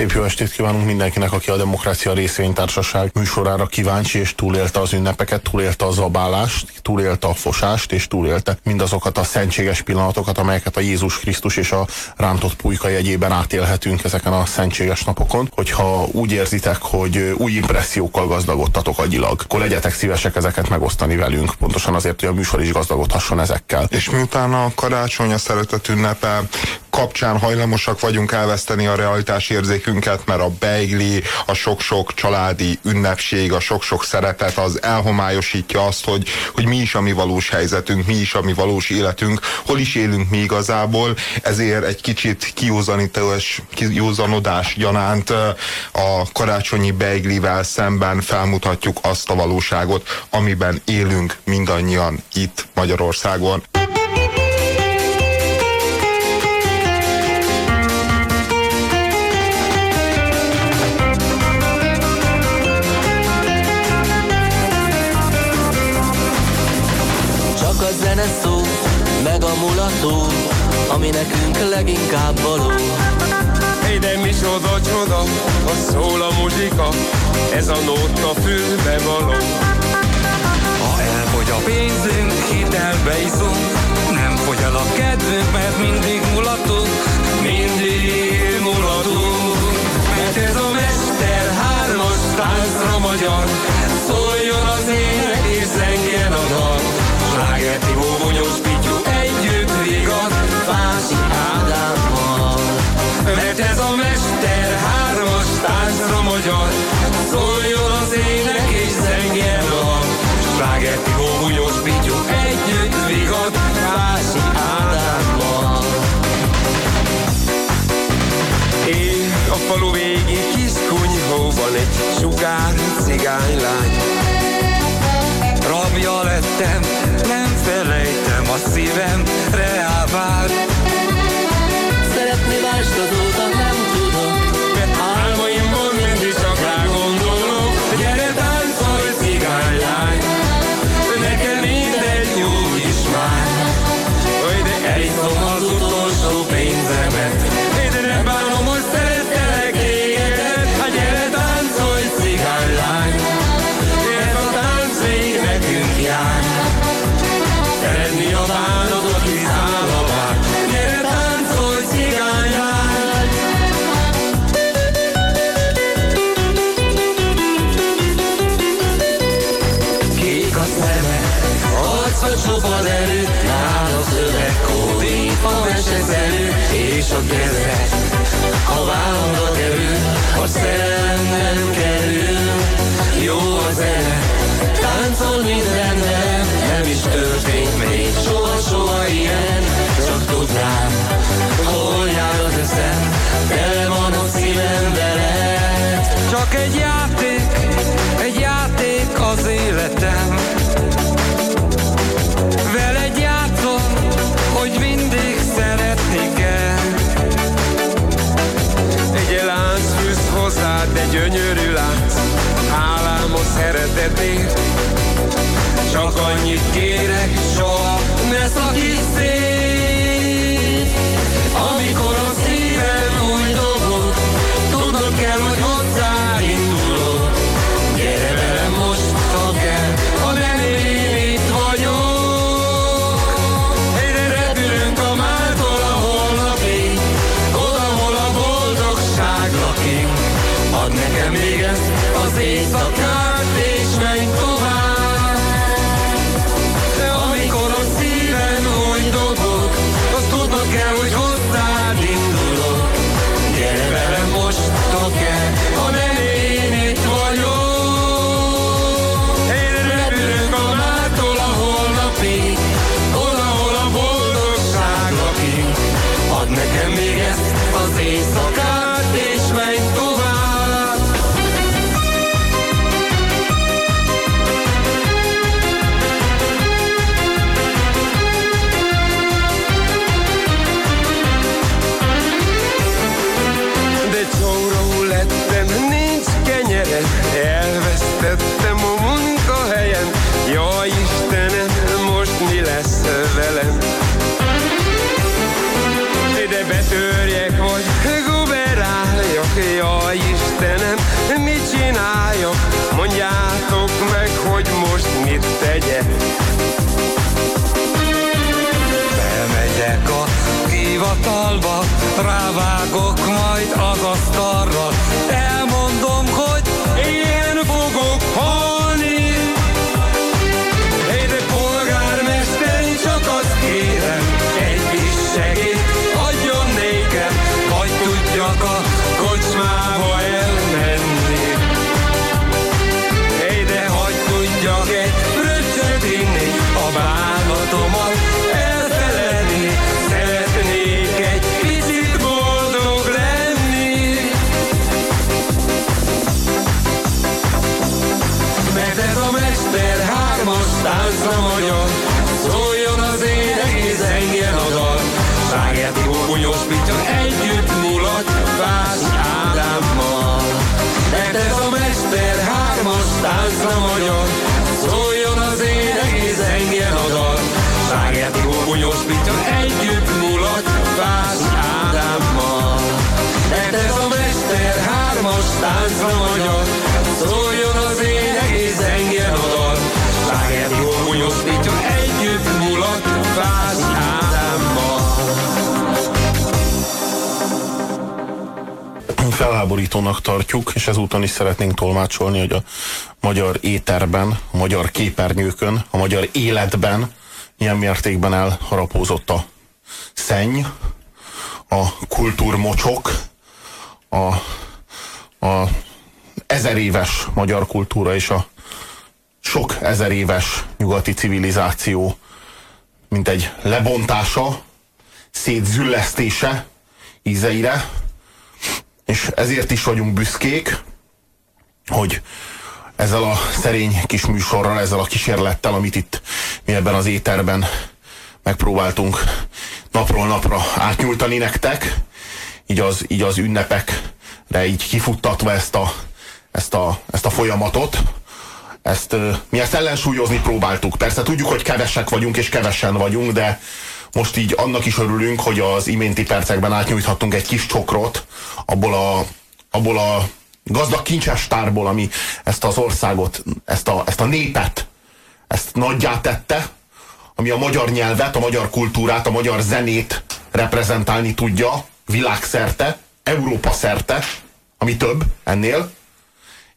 Szép jó estét kívánunk mindenkinek, aki a Demokrácia Részvénytársaság műsorára kíváncsi, és túlélte az ünnepeket, túlélte a zabálást, túlélte a fosást, és túlélte mindazokat a szentséges pillanatokat, amelyeket a Jézus Krisztus és a rántott pulyka jegyében átélhetünk ezeken a szentséges napokon. Hogyha úgy érzitek, hogy új impressziókkal gazdagodtatok agyilag, akkor legyetek szívesek ezeket megosztani velünk, pontosan azért, hogy a műsor is gazdagodhasson ezekkel. És miután a karácsony, a szeretet ünnepe kapcsán hajlamosak vagyunk elveszteni a realitás érzékünket, mert a beigli, a sok-sok családi ünnepség, a sok-sok szeretet az elhomályosítja azt, hogy, hogy mi is a mi valós helyzetünk, mi is a mi valós életünk, hol is élünk mi igazából, ezért egy kicsit kiúzanítás, kiúzanodás gyanánt a karácsonyi beiglivel szemben felmutatjuk azt a valóságot, amiben élünk mindannyian itt Magyarországon. Mulató, ami nekünk leginkább való. Hey, de mi csoda, csoda, ha szól a muzsika, ez a nóta fülbe való. Ha elfogy a pénzünk, hitelbe iszunk, nem fogy el a kedvünk, mert mindig mulatunk, mindig mulatunk. Mert ez a mester hármas táncra magyar, cigánylány Rabja lettem, nem felejtem, egy játék, egy játék az életem. Veled játszom, hogy mindig szeretni kell. Egy lánc fűz hozzád, de gyönyörű lánc, hálám a. Csak annyit kérek, soha ne szakíts szét. Táncra magyar Szóljon az én egész engem a dal. Ságjáti bunyos pitya együtt mulat Vási Ádámmal. Mert ez a mester hármas táncra magyar. Szóljon az én egész engem a dal. Ságjáti bunyos pitya együtt mulat Vási Ádámmal. Mert ez a mester hármas táncra magyar Ádámmal felháborítónak tartjuk, és ezúton is szeretnénk tolmácsolni, hogy a magyar éterben, a magyar képernyőkön, a magyar életben milyen mértékben elharapózott a szenny, a kultúrmocsok, a, a ezer éves magyar kultúra és a sok ezer éves nyugati civilizáció, mint egy lebontása, szétzüllesztése ízeire, és ezért is vagyunk büszkék, hogy ezzel a szerény kis műsorral, ezzel a kísérlettel, amit itt mi ebben az éterben megpróbáltunk napról napra átnyújtani nektek, így az, így az ünnepekre így kifuttatva ezt a, ezt a, ezt a folyamatot, ezt, mi ezt ellensúlyozni próbáltuk. Persze tudjuk, hogy kevesek vagyunk, és kevesen vagyunk, de most így annak is örülünk, hogy az iménti percekben átnyújthattunk egy kis csokrot abból a, abból a gazdag kincsestárból, ami ezt az országot, ezt a, ezt a népet, ezt nagyjá tette, ami a magyar nyelvet, a magyar kultúrát, a magyar zenét reprezentálni tudja világszerte, Európa szerte, ami több ennél,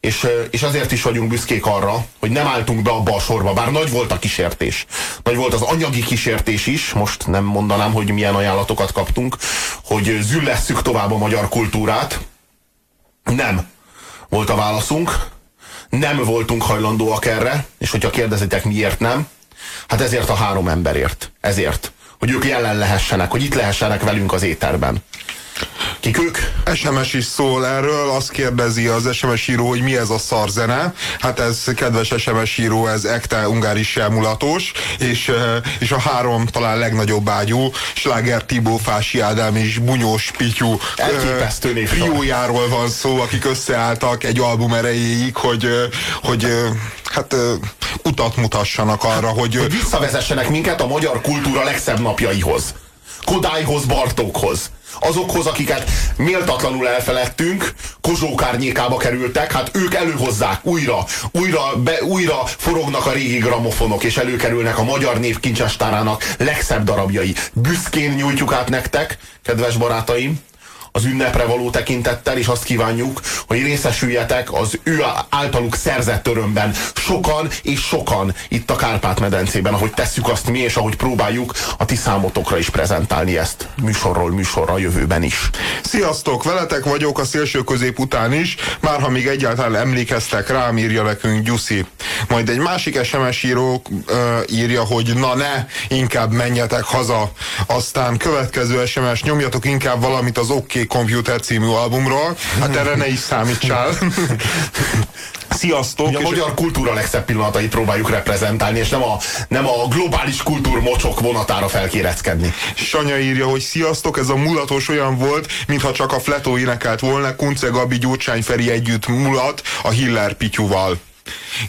és, és azért is vagyunk büszkék arra, hogy nem álltunk be abba a sorba, bár nagy volt a kísértés. Nagy volt az anyagi kísértés is, most nem mondanám, hogy milyen ajánlatokat kaptunk, hogy züllesszük tovább a magyar kultúrát. Nem volt a válaszunk, nem voltunk hajlandóak erre, és hogyha kérdezitek miért nem, hát ezért a három emberért. Ezért. Hogy ők jelen lehessenek, hogy itt lehessenek velünk az éterben. Kik ők? SMS is szól erről, azt kérdezi az SMS író, hogy mi ez a szarzene. Hát ez, kedves SMS író, ez ekte ungáris mulatos, és, eh, és a három talán legnagyobb ágyú, Sláger Tibó, Fási Ádám és Bunyós Pityú eh, Elképesztő triójáról van szó, akik összeálltak egy album erejéig, hogy, eh, hogy hát utat mutassanak arra, hogy, hogy visszavezessenek minket a magyar kultúra legszebb napjaihoz. Kodályhoz, Bartókhoz. Azokhoz, akiket méltatlanul elfeledtünk, Kozsók árnyékába kerültek, hát ők előhozzák újra, újra, be, újra forognak a régi gramofonok, és előkerülnek a magyar név kincsestárának legszebb darabjai. Büszkén nyújtjuk át nektek, kedves barátaim, az ünnepre való tekintettel, és azt kívánjuk, hogy részesüljetek az ő általuk szerzett örömben. Sokan és sokan itt a Kárpát-medencében, ahogy tesszük azt mi, és ahogy próbáljuk a ti számotokra is prezentálni ezt műsorról műsorra a jövőben is. Sziasztok, veletek vagyok a szélső közép után is, már ha még egyáltalán emlékeztek rám, írja nekünk Gyuszi. Majd egy másik SMS író ö, írja, hogy na ne, inkább menjetek haza. Aztán következő SMS, nyomjatok inkább valamit az OK Computer című albumról. Hát erre ne is számítsál. Sziasztok! Mi a magyar kultúra legszebb pillanatait próbáljuk reprezentálni, és nem a, nem a globális kultúrmocsok vonatára felkéreckedni. Sanya írja, hogy sziasztok, ez a mulatos olyan volt, mintha csak a Fletó énekelt volna, Kunce Gabi, Gyurcsány Feri együtt mulat a Hiller Pityuval.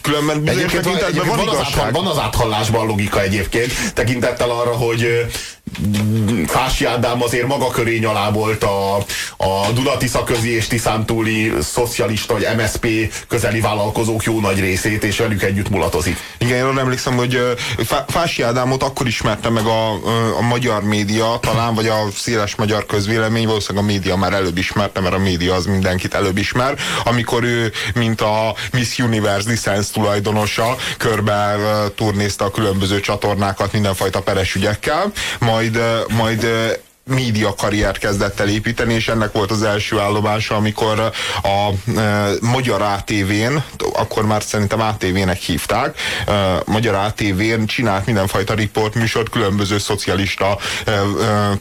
Különben bizonyos tekintetben van van, az áthall, van az áthallásban logika egyébként, tekintettel arra, hogy Fási Ádám azért maga körény alá volt a, a Dunatisza közi és Tiszántúli szocialista vagy MSP közeli vállalkozók jó nagy részét, és velük együtt mulatozik. Igen, én emlékszem, hogy Fási Ádámot akkor ismerte meg a, a magyar média, talán, vagy a széles magyar közvélemény, valószínűleg a média már előbb ismerte, mert a média az mindenkit előbb ismer, amikor ő, mint a Miss Universe licensz tulajdonosa, körbe turnézte a különböző csatornákat mindenfajta peres ügyekkel, majd, majd média karriert kezdett el építeni, és ennek volt az első állomása, amikor a e, Magyar ATV-n, akkor már szerintem ATV-nek hívták, e, Magyar ATV-n csinált mindenfajta riportműsort különböző szocialista e, e,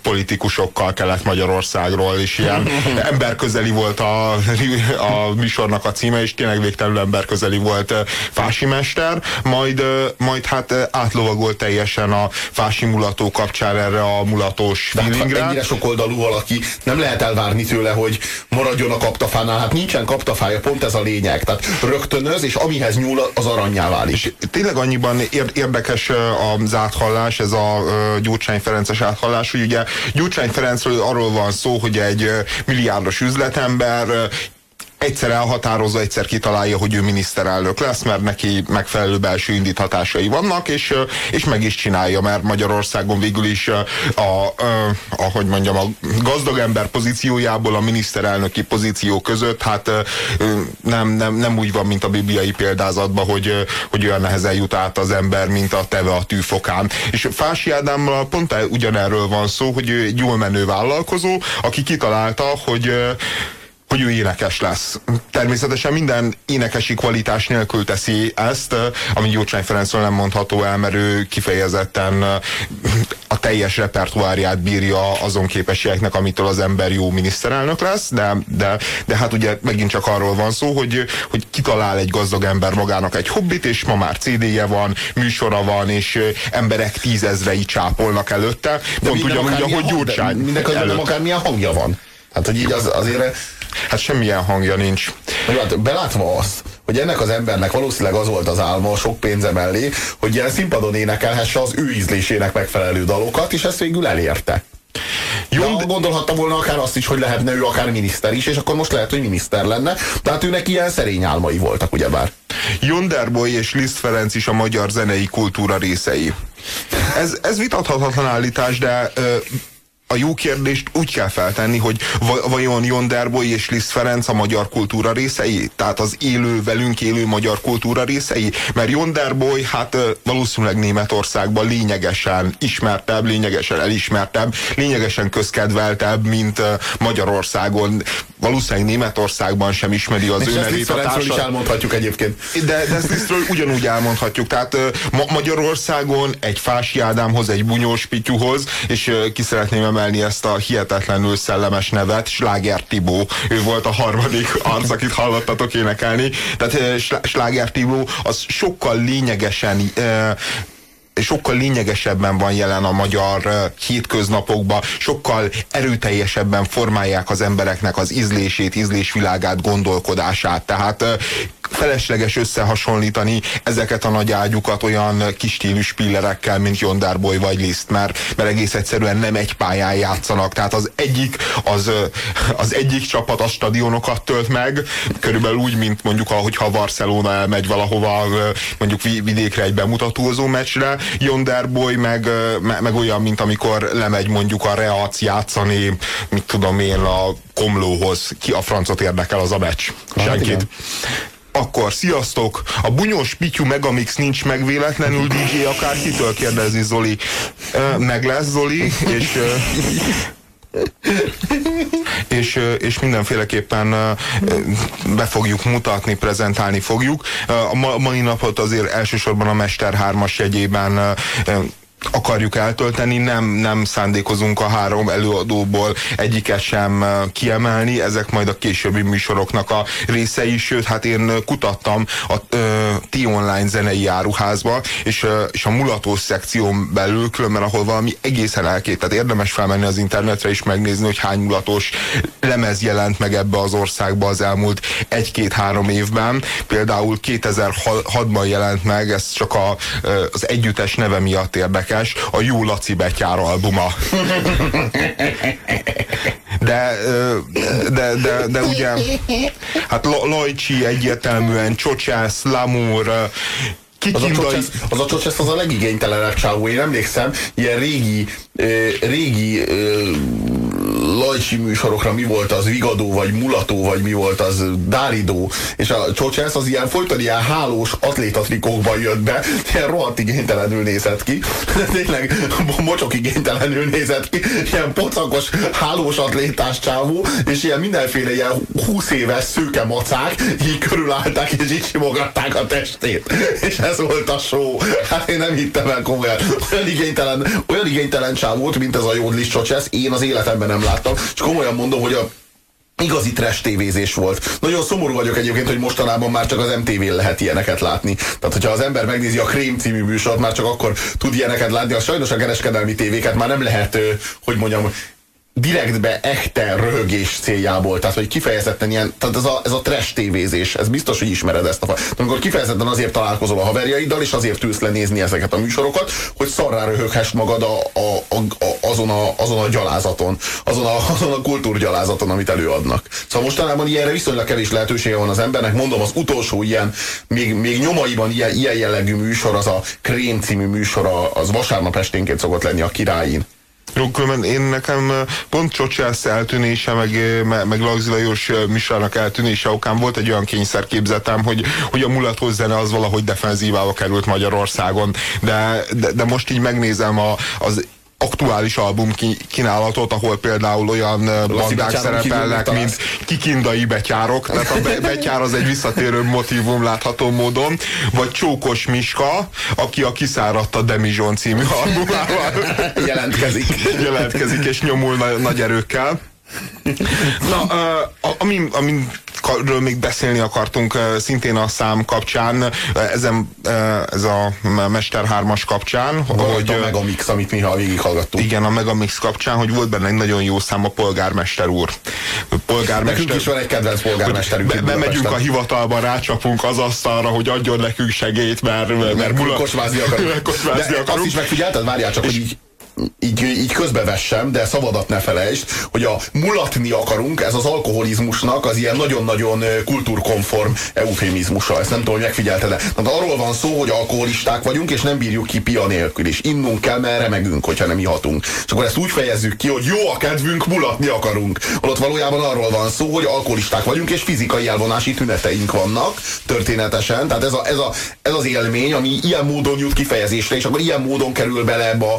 politikusokkal kelet Magyarországról, és ilyen emberközeli volt a, a műsornak a címe, és tényleg végtelenül emberközeli volt e, Fási Mester, majd, e, majd hát átlovagolt teljesen a Fási mulató kapcsán erre a mulatós feeling Vigrán. ennyire sok oldalú valaki, nem lehet elvárni tőle, hogy maradjon a kaptafánál. Hát nincsen kaptafája, pont ez a lényeg. Tehát rögtönöz, és amihez nyúl, az aranyjá válik. És tényleg annyiban érdekes az áthallás, ez a Gyurcsány Ferences áthallás, hogy ugye Gyurcsány Ferencről arról van szó, hogy egy milliárdos üzletember egyszer elhatározza, egyszer kitalálja, hogy ő miniszterelnök lesz, mert neki megfelelő belső indíthatásai vannak, és, és meg is csinálja, mert Magyarországon végül is a, a, a hogy mondjam, a gazdag ember pozíciójából a miniszterelnöki pozíció között, hát nem, nem, nem úgy van, mint a bibliai példázatban, hogy, hogy olyan nehezen jut át az ember, mint a teve a tűfokán. És Fási Ádámmal pont ugyanerről van szó, hogy ő egy jól menő vállalkozó, aki kitalálta, hogy hogy ő énekes lesz. Természetesen minden énekesi kvalitás nélkül teszi ezt, ami Gyurcsány Ferencről nem mondható el, mert ő kifejezetten a teljes repertoárját bírja azon képességeknek, amitől az ember jó miniszterelnök lesz, de, de, de hát ugye megint csak arról van szó, hogy, hogy kitalál egy gazdag ember magának egy hobbit, és ma már CD-je van, műsora van, és emberek tízezrei csápolnak előtte, de pont ugyanúgy, ahogy Gyurcsány. Mindenki akármilyen hangja van. Hát, hogy így az, azért Hát semmilyen hangja nincs. Hát belátva azt, hogy ennek az embernek valószínűleg az volt az álma sok pénze mellé, hogy ilyen színpadon énekelhesse az ő ízlésének megfelelő dalokat, és ezt végül elérte. Jó, de gondolhatta volna akár azt is, hogy lehetne ő akár miniszter is, és akkor most lehet, hogy miniszter lenne. Tehát őnek ilyen szerény álmai voltak, ugyebár. Jonderboy és Liszt Ferenc is a magyar zenei kultúra részei. Ez, ez vitathatatlan állítás, de ö, a jó kérdést úgy kell feltenni, hogy vajon Jonderboy és Liszt Ferenc a magyar kultúra részei? Tehát az élő, velünk élő magyar kultúra részei? Mert Jonderboy hát valószínűleg Németországban lényegesen ismertebb, lényegesen elismertebb, lényegesen közkedveltebb, mint Magyarországon. Valószínűleg Németországban sem ismeri az ő nevét a társad. is elmondhatjuk egyébként. De, de ezt Lisztről ugyanúgy elmondhatjuk. Tehát ma Magyarországon egy Fási Ádámhoz, egy Bunyós Pityuhoz, és ki szeretném emelni kiemelni ezt a hihetetlenül szellemes nevet, Sláger Tibó. Ő volt a harmadik arc, akit hallottatok énekelni. Tehát Sláger Tibó az sokkal lényegesen sokkal lényegesebben van jelen a magyar hétköznapokban, sokkal erőteljesebben formálják az embereknek az ízlését, ízlésvilágát, gondolkodását. Tehát felesleges összehasonlítani ezeket a nagy ágyukat olyan kis stílus pillerekkel, mint Jondarboy vagy Liszt, mert, mert egész egyszerűen nem egy pályán játszanak. Tehát az egyik, az, az egyik csapat a stadionokat tölt meg, körülbelül úgy, mint mondjuk, ahogyha Barcelona elmegy valahova, mondjuk vidékre egy bemutatózó meccsre, Jondarboy meg, meg olyan, mint amikor lemegy mondjuk a Reac játszani, mit tudom én, a Komlóhoz, ki a francot érdekel az a meccs. Senkit. Akkor, sziasztok! A bunyós pityú Megamix nincs meg véletlenül, DJ akár kitől kérdezni, Zoli. Meg lesz, Zoli, és és, és mindenféleképpen be fogjuk mutatni, prezentálni fogjuk. A mai napot azért elsősorban a Mester 3-as jegyében akarjuk eltölteni, nem, nem szándékozunk a három előadóból egyiket sem kiemelni, ezek majd a későbbi műsoroknak a részei, sőt, hát én kutattam a T-Online zenei áruházba, és, és a mulatós szekción belül, különben ahol valami egészen elkét, tehát érdemes felmenni az internetre és megnézni, hogy hány mulatós lemez jelent meg ebbe az országba az elmúlt egy-két-három évben. Például 2006-ban jelent meg, ez csak a, az együttes neve miatt érdekel, érdekes a Jó Laci Betyár albuma. De, de, de, de ugye, hát Lojcsi egyértelműen, Csocsász, Lamour, ö, Az a Csocsesz az, a, Csocsesz az a legigénytelenebb csávó, én emlékszem, ilyen régi, ö, régi ö, lajcsi műsorokra mi volt az, Vigadó, vagy Mulató, vagy mi volt az, Dáridó, és a Csocsesz az ilyen folyton ilyen hálós atlétatrikókban jött be, ilyen rohadt igénytelenül nézett ki, tényleg mocsok igénytelenül nézett ki, ilyen pocakos hálós atlétás csávó, és ilyen mindenféle ilyen 20 éves szőke macák így körülállták, és így simogatták a testét. És ez volt a show. Hát én nem hittem el komolyan. Olyan igénytelen, olyan igénytelen csávót, mint ez a Jódlis Csocsesz, én az életemben nem láttam. És komolyan mondom, hogy a igazi trash tévézés volt. Nagyon szomorú vagyok egyébként, hogy mostanában már csak az MTV-n lehet ilyeneket látni. Tehát, hogyha az ember megnézi a Krém című műsort, már csak akkor tud ilyeneket látni. A sajnos a kereskedelmi tévéket már nem lehet, hogy mondjam, direktbe echte röhögés céljából, tehát hogy kifejezetten ilyen, tehát ez a, ez a trash tévézés, ez biztos, hogy ismered ezt a fa. Amikor kifejezetten azért találkozol a haverjaiddal, és azért ülsz lenézni ezeket a műsorokat, hogy szarrá röhöghess magad a, a, a, a, azon, a, azon a gyalázaton, azon a, azon a kultúrgyalázaton, amit előadnak. Szóval mostanában ilyenre viszonylag kevés lehetősége van az embernek, mondom, az utolsó ilyen, még, még nyomaiban ilyen, ilyen jellegű műsor, az a Krém című műsor, az vasárnap esténként szokott lenni a királyin. Különben én nekem pont Csocsász eltűnése, meg, meg Lagzi Lajos ö, műsornak eltűnése okán volt egy olyan kényszerképzetem, hogy, hogy a mulatós zene az valahogy defenzívába került Magyarországon, de, de, de most így megnézem a, az aktuális album kínálatot, ahol például olyan bandák szerepelnek, mint kikindai betyárok, tehát a be- betyár az egy visszatérő motivum látható módon, vagy Csókos Miska, aki a Kiszáradt a Demizson című albumával Jelentkezik. jelentkezik és nyomul nagy erőkkel. Na, ö, a- ami, amiről még beszélni akartunk szintén a szám kapcsán, ezen, ez a Mester 3-as kapcsán, Hogy hogy a Megamix, amit mi ha végighallgattunk. igen, a Megamix kapcsán, hogy volt benne egy nagyon jó szám a polgármester úr. Polgármester, Nekünk is van egy kedvenc polgármesterünk. be, bemegyünk a hivatalba, rácsapunk az asztalra, hogy adjon nekünk segélyt, mert, mert, Mert mula- kocsmázni akarunk. kocsmázni De azt akarunk. is megfigyelted? Várjál csak, hogy így így, így közbevessem, de szabadat ne felejtsd, hogy a mulatni akarunk, ez az alkoholizmusnak az ilyen nagyon-nagyon kultúrkonform eufémizmusa. Ezt nem tudom, hogy megfigyelted de Tehát arról van szó, hogy alkoholisták vagyunk, és nem bírjuk ki pia nélkül, és innunk kell, mert remegünk, hogyha nem ihatunk. És akkor ezt úgy fejezzük ki, hogy jó a kedvünk, mulatni akarunk. Holott valójában arról van szó, hogy alkoholisták vagyunk, és fizikai elvonási tüneteink vannak történetesen. Tehát ez, a, ez, a, ez az élmény, ami ilyen módon jut kifejezésre, és akkor ilyen módon kerül bele ebbe a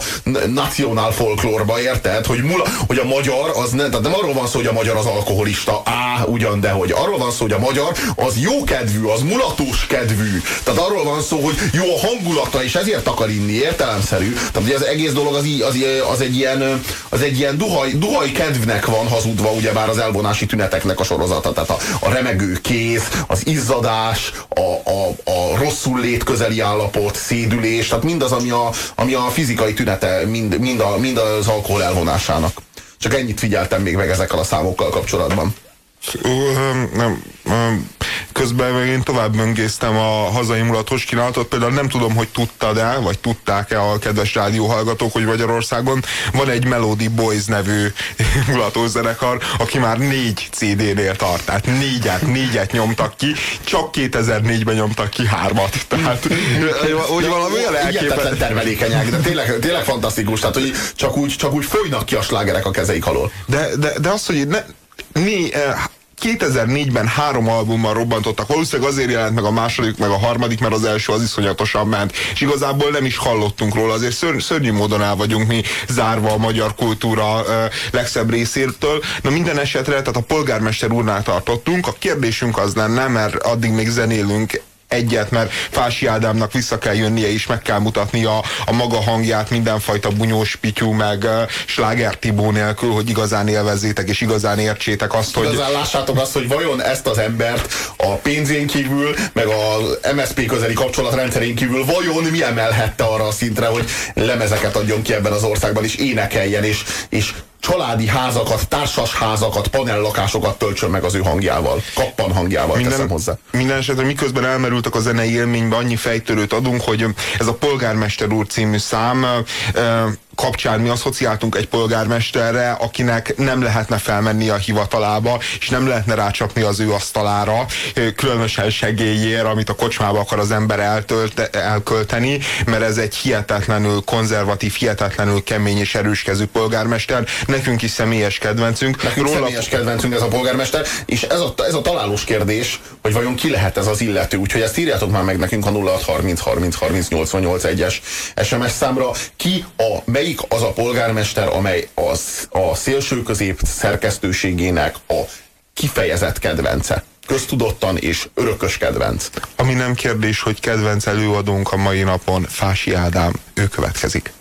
nacionál folklórba, érted? Hogy, mula, hogy a magyar az nem, tehát nem arról van szó, hogy a magyar az alkoholista, á, ugyan, de hogy arról van szó, hogy a magyar az jó kedvű, az mulatós kedvű. Tehát arról van szó, hogy jó a hangulata, és ezért akar inni, értelemszerű. Tehát ugye az egész dolog az, az, az egy ilyen, az egy ilyen duhaj, duhaj kedvnek van hazudva, ugyebár az elvonási tüneteknek a sorozata. Tehát a, a remegő kéz, az izzadás, a, a, a rosszul lét közeli állapot, szédülés, tehát mindaz, ami a, ami a fizikai tünete, mind, mind, a, mind az alkohol elvonásának. Csak ennyit figyeltem még meg ezekkel a számokkal kapcsolatban. Közben meg én tovább möngésztem a hazai mulatos kínálatot, például nem tudom, hogy tudtad el, vagy tudták-e a kedves rádióhallgatók, hogy Magyarországon van egy Melody Boys nevű mulatos zenekar, aki már négy CD-nél tart, tehát négyet, négyet nyomtak ki, csak 2004-ben nyomtak ki hármat, tehát hogy valami olyan elképesztő. termelékenyek, de tényleg, tényleg fantasztikus, tehát hogy csak úgy, csak úgy folynak ki a slágerek a kezeik alól. De, de, de az, hogy ne, eh, 2004-ben három albummal robbantottak, valószínűleg azért jelent meg a második, meg a harmadik, mert az első az iszonyatosan ment, és igazából nem is hallottunk róla, azért ször, szörnyű módon el vagyunk mi zárva a magyar kultúra ö, legszebb részétől. Na minden esetre, tehát a polgármester úrnál tartottunk, a kérdésünk az lenne, mert addig még zenélünk egyet, mert Fási Ádámnak vissza kell jönnie és meg kell mutatni a, a maga hangját mindenfajta bunyós pityú, meg Sláger Tibó nélkül, hogy igazán élvezzétek és igazán értsétek azt, hogy Igazán lássátok azt, hogy vajon ezt az embert a pénzén kívül, meg az MSP közeli kapcsolatrendszerén kívül vajon mi emelhette arra a szintre, hogy lemezeket adjon ki ebben az országban, és énekeljen, és, és családi házakat, társas házakat, panellakásokat töltsön meg az ő hangjával. Kappan hangjával minden, teszem hozzá. Minden esetre miközben elmerültek a zenei élménybe, annyi fejtörőt adunk, hogy ez a Polgármester úr című szám kapcsán mi asszociáltunk egy polgármesterre, akinek nem lehetne felmenni a hivatalába, és nem lehetne rácsapni az ő asztalára, különösen segélyér, amit a kocsmába akar az ember eltölt, elkölteni, mert ez egy hihetetlenül konzervatív, hihetetlenül kemény és erőskező polgármester. Nekünk is személyes kedvencünk. Nekünk Róla... személyes kedvencünk ez a polgármester, és ez a, ez a találós kérdés, hogy vajon ki lehet ez az illető. Úgyhogy ezt írjátok már meg nekünk a 0630 30 30 88 es SMS számra. Ki a melyik az a polgármester, amely az, a szélső közép szerkesztőségének a kifejezett kedvence? köztudottan és örökös kedvenc. Ami nem kérdés, hogy kedvenc előadónk a mai napon Fási Ádám, ő következik.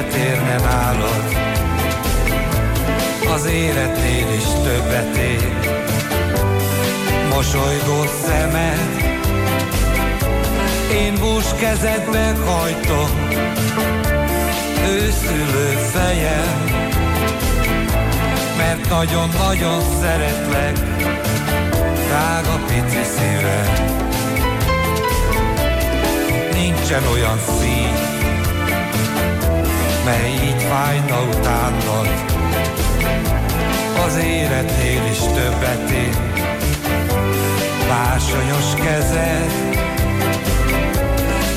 Többet érne nálad, az életnél is többet ér. Mosolygó szemed, én bús kezedbe hajtom, őszülő fejem, mert nagyon-nagyon szeretlek, drága pici szívem. Nincsen olyan szív, fájna utánod. Az életnél is többet ér, bársonyos kezed,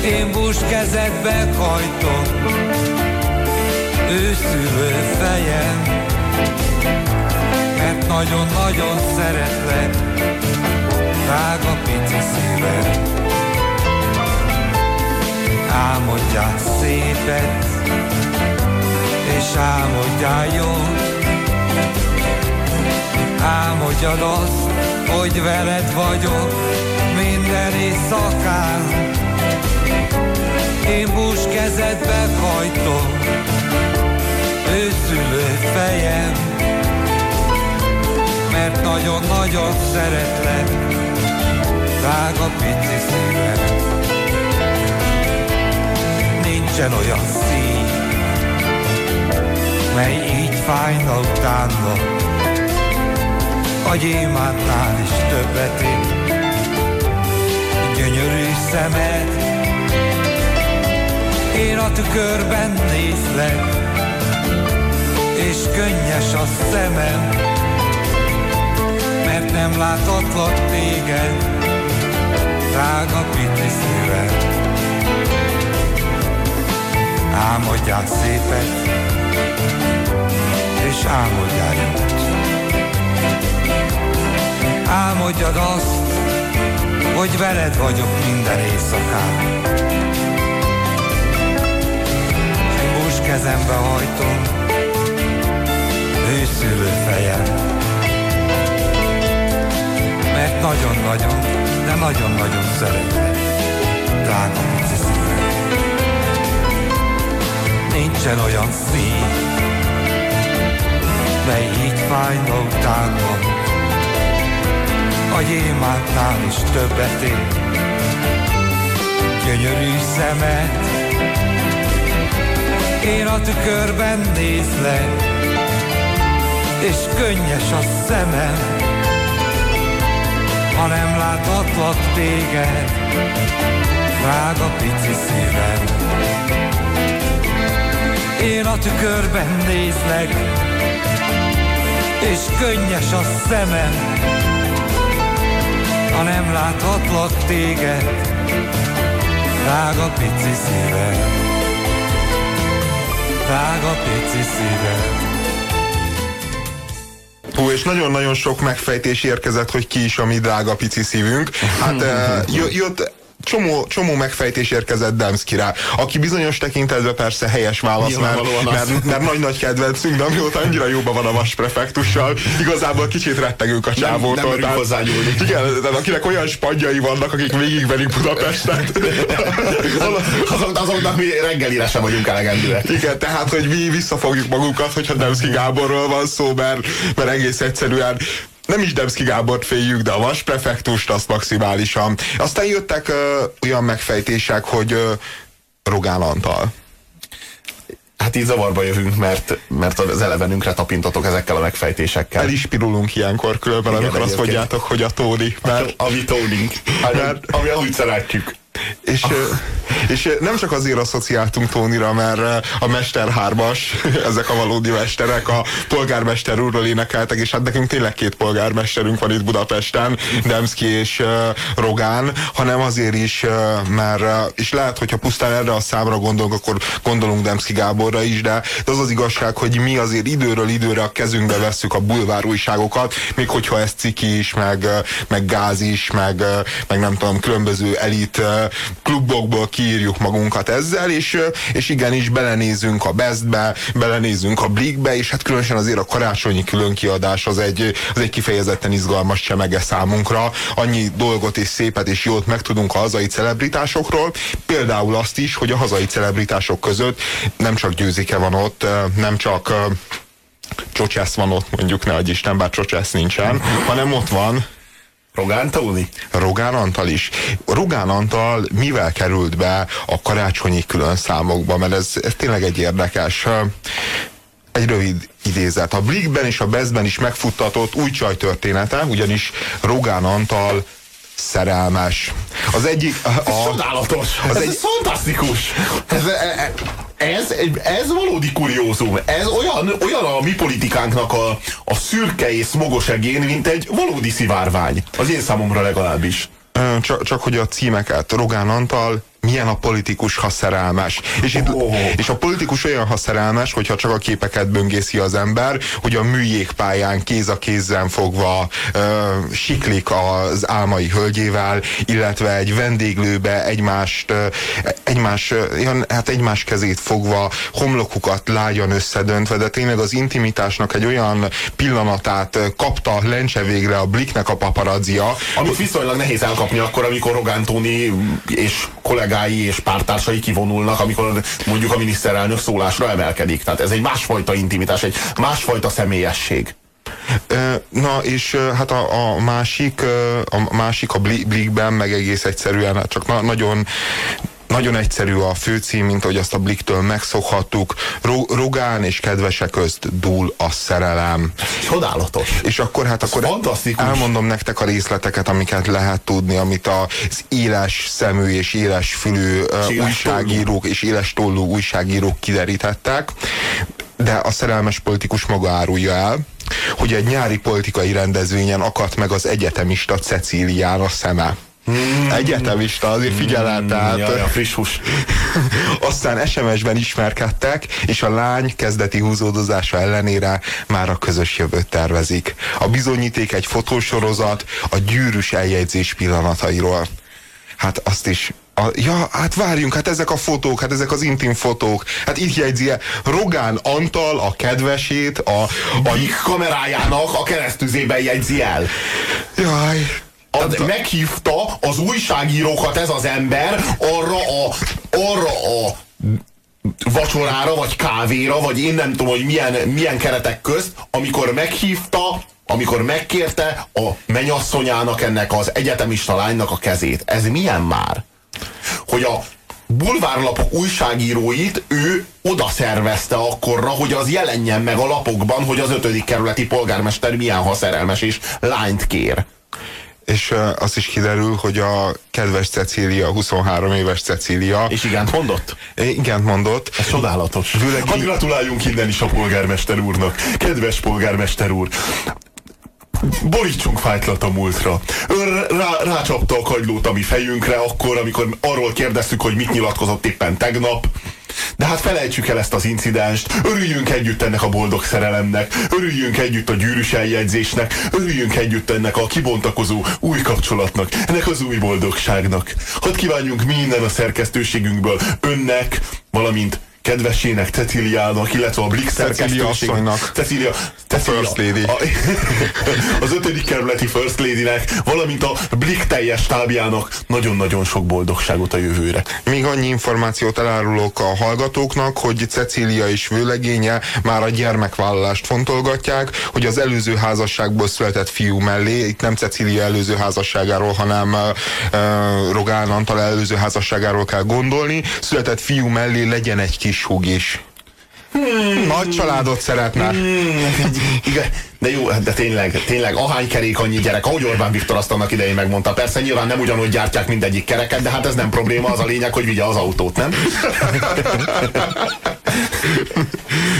én bús kezedbe hajtom, őszülő fejem, mert nagyon-nagyon szeretlek, drága pici szívem. Álmodjál szépet, álmodjál jól. Álmodjad azt, hogy veled vagyok minden éjszakán. Én bús kezedbe hajtom, őszülő fejem, mert nagyon-nagyon szeretlek, drága pici szívem. Nincsen olyan szív, mely így fájna utána, a gyémántnál is többet ér. Gyönyörű szemed, én a tükörben nézlek, és könnyes a szemem, mert nem látatlak téged, drága pici szívem. Álmodjál szépet, és álmodjál jót. Álmodjad azt, hogy veled vagyok minden éjszakán. Bús kezembe hajtom, őszülő fejem. Mert nagyon-nagyon, de nagyon-nagyon szeretlek, drága. Nincsen olyan szív, mely így fájna utána. A gyémántnál is többet ér, gyönyörű szemed. Én a tükörben nézlek, és könnyes a szemem, ha nem láthatlak téged, drága pici szívem. Én a tükörben nézlek, és könnyes a szemem, ha nem láthatlak téged, drága pici szívem, drága pici szívem. Hú, és nagyon-nagyon sok megfejtés érkezett, hogy ki is a mi drága pici szívünk. Hát jött csomó, csomó megfejtés érkezett Demszkire, aki bizonyos tekintetben persze helyes válasz, mert, mert, mert nagy-nagy kedvencünk, de amióta annyira jóban van a vas prefektussal, igazából kicsit rettegünk a csávótól. nem tehát- hozzányúlni. Igen, tehát akinek olyan spadjai vannak, akik végigverik Budapestet. Azok, azoknak mi reggelire sem vagyunk elegendőek. Igen, tehát, hogy mi visszafogjuk magunkat, hogyha Demszki Gáborról van szó, mert, mert egész egyszerűen nem is Demszki Gábort féljük, de a vas prefektust azt maximálisan. Aztán jöttek ö, olyan megfejtések, hogy ö, Rogán Antal. Hát így zavarba jövünk, mert, mert az elevenünkre tapintotok ezekkel a megfejtésekkel. El is pirulunk ilyenkor különben, Igen, amikor azt egyébként. mondjátok, hogy a Tóni. Mert, a vitónink. Mert- Ami úgy szeretjük. És, és nem csak azért asszociáltunk Tónira, mert a Mester hármas, ezek a valódi mesterek, a polgármester úrról énekeltek, és hát nekünk tényleg két polgármesterünk van itt Budapesten, Demszki és Rogán, hanem azért is, mert, és lehet, hogyha pusztán erre a számra gondolunk, akkor gondolunk Demszki Gáborra is, de, az az igazság, hogy mi azért időről időre a kezünkbe vesszük a bulvár újságokat, még hogyha ez ciki is, meg, meg gáz is, meg, meg nem tudom, különböző elit klubokból kiírjuk magunkat ezzel, és, és igenis belenézünk a Bestbe, belenézünk a Blikbe, és hát különösen azért a karácsonyi különkiadás az egy, az egy kifejezetten izgalmas csemege számunkra. Annyi dolgot és szépet és jót megtudunk a hazai celebritásokról, például azt is, hogy a hazai celebritások között nem csak győzike van ott, nem csak ö, Csocsesz van ott, mondjuk ne adj Isten, bár Csocsesz nincsen, hanem ott van Rogán Tóni? Rogán Antal is. Rogán Antal mivel került be a karácsonyi külön számokba, mert ez, ez tényleg egy érdekes. Egy rövid idézet. A Blikben és a Bestben is megfuttatott új csaj története, ugyanis Rogán Antal szerelmes. Az egyik... A, a, Csodálatos! az ez egy- fantasztikus! Ez, ez, ez valódi kuriózum. Ez olyan, olyan a mi politikánknak a, a szürke és smogos egén, mint egy valódi szivárvány. Az én számomra legalábbis. Csak, csak hogy a címeket. Rogán Antal, milyen a politikus, ha szerelmes. És, itt, Ó. és a politikus olyan, ha szerelmes, hogyha csak a képeket böngészi az ember, hogy a műjégpályán kéz a kézzen fogva ö, siklik az álmai hölgyével, illetve egy vendéglőbe egymást, ö, egymás, ö, hát egymás kezét fogva, homlokukat lágyan összedöntve, de tényleg az intimitásnak egy olyan pillanatát kapta lencse végre a Bliknek a paparazzia, Amit viszonylag nehéz elkapni akkor, amikor Rogán Tóni és kollégái és pártársai kivonulnak, amikor mondjuk a miniszterelnök szólásra emelkedik. Tehát ez egy másfajta intimitás, egy másfajta személyesség. Na, és hát a, a másik, a másik a Bli- Blikben meg egész egyszerűen, hát csak na, nagyon nagyon egyszerű a főcím, mint ahogy azt a Bliktől megszokhattuk. Ro- Rogán és kedvese közt dúl a szerelem. Csodálatos. És akkor hát akkor fantasztikus. elmondom nektek a részleteket, amiket lehet tudni, amit az éles szemű és éles fülű És éles újságírók és éles tollú újságírók kiderítettek, de a szerelmes politikus maga árulja el, hogy egy nyári politikai rendezvényen akadt meg az egyetemista Cecílián a szeme. Egyetemista, azért figyelem, tehát... Jaj, a friss hús. Aztán SMS-ben ismerkedtek, és a lány kezdeti húzódozása ellenére már a közös jövőt tervezik. A bizonyíték egy fotósorozat a gyűrűs eljegyzés pillanatairól. Hát azt is a, ja, hát várjunk, hát ezek a fotók, hát ezek az intim fotók. Hát itt jegyzi -e Rogán Antal a kedvesét, a, a Blik kamerájának a keresztüzében jegyzi el. jaj, Tehát meghívta az újságírókat ez az ember arra a, arra a vacsorára, vagy kávéra, vagy én nem tudom, hogy milyen, milyen keretek közt, amikor meghívta, amikor megkérte a menyasszonyának ennek az egyetemista lánynak a kezét. Ez milyen már? Hogy a bulvárlapok újságíróit ő oda szervezte akkorra, hogy az jelenjen meg a lapokban, hogy az ötödik kerületi polgármester milyen haszerelmes és lányt kér. És azt is kiderül, hogy a kedves Cecília, 23 éves Cecília, És igent mondott? igen mondott, Ez csodálatos. Főleg Hadd így- gratuláljunk innen is a polgármester úrnak. Kedves polgármester úr, borítsunk fájtlat a múltra. Ön rá, rácsapta a kagylót a mi fejünkre akkor, amikor arról kérdeztük, hogy mit nyilatkozott éppen tegnap. De hát felejtsük el ezt az incidenst, örüljünk együtt ennek a boldog szerelemnek, örüljünk együtt a gyűrűs eljegyzésnek, örüljünk együtt ennek a kibontakozó új kapcsolatnak, ennek az új boldogságnak. Hadd kívánjunk minden a szerkesztőségünkből önnek, valamint kedvesének, Ceciliának, illetve a Blix Cecilia asszonynak. Cecilia, Cecilia First Lady. A, az ötödik kerületi First Lady-nek, valamint a Blik teljes stábjának nagyon-nagyon sok boldogságot a jövőre. Még annyi információt elárulok a hallgatóknak, hogy Cecília és vőlegénye már a gyermekvállalást fontolgatják, hogy az előző házasságból született fiú mellé, itt nem Cecília előző házasságáról, hanem uh, Rogán Antal előző házasságáról kell gondolni, született fiú mellé legyen egy kis húg is. Hmm. Nagy családot szeretne. Hmm, igen, de jó, de tényleg, tényleg, ahány kerék, annyi gyerek, ahogy Orbán Viktor azt annak idején megmondta. Persze nyilván nem ugyanúgy gyártják mindegyik kereket, de hát ez nem probléma, az a lényeg, hogy vigye az autót, nem?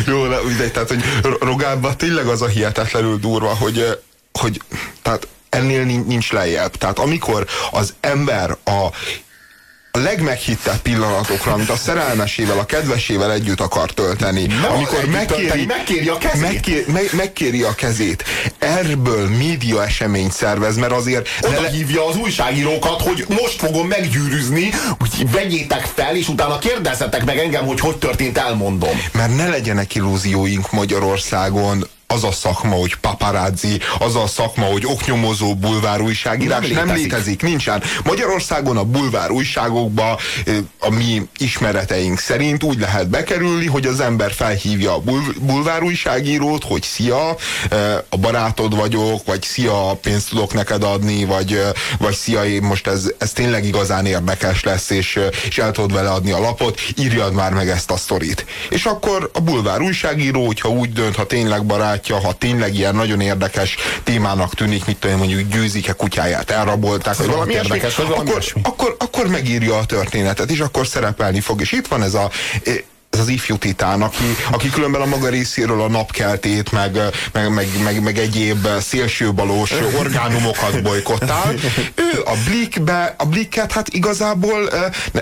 jó, de, de tehát, hogy Rogánban tényleg az a hihetetlenül durva, hogy, hogy tehát ennél nincs lejjebb. Tehát amikor az ember a a legmeghittebb pillanatokra, amit a szerelmesével, a kedvesével együtt akar tölteni. Nem amikor megkéri, tölteni, megkéri a kezét. Megkéri, meg, megkéri a kezét. Erből média eseményt szervez, mert azért... Oda le... hívja az újságírókat, hogy most fogom meggyűrűzni, hogy vegyétek fel, és utána kérdezzetek meg engem, hogy hogy történt, elmondom. Mert ne legyenek illúzióink Magyarországon, az a szakma, hogy paparazzi, az a szakma, hogy oknyomozó bulvár újságírás nem létezik. nem létezik, nincsen. Magyarországon a bulvár újságokba a mi ismereteink szerint úgy lehet bekerülni, hogy az ember felhívja a bulvár újságírót, hogy szia, a barátod vagyok, vagy szia, pénzt tudok neked adni, vagy, vagy szia, én most ez, ez tényleg igazán érdekes lesz, és, és el tudod vele adni a lapot, írjad már meg ezt a sztorit. És akkor a bulvár újságíró, hogyha úgy dönt, ha tényleg barát látja, ha tényleg ilyen nagyon érdekes témának tűnik, mit tudom, mondjuk győzik-e kutyáját, elrabolták, vagy valami érdekes, akkor, akkor, akkor megírja a történetet, és akkor szerepelni fog. És itt van ez a ez az ifjú titán, aki, aki különben a maga részéről a napkeltét, meg, meg, meg, meg, meg egyéb szélsőbalós orgánumokat bolykottál. Ő a Blikbe, a Blikket hát igazából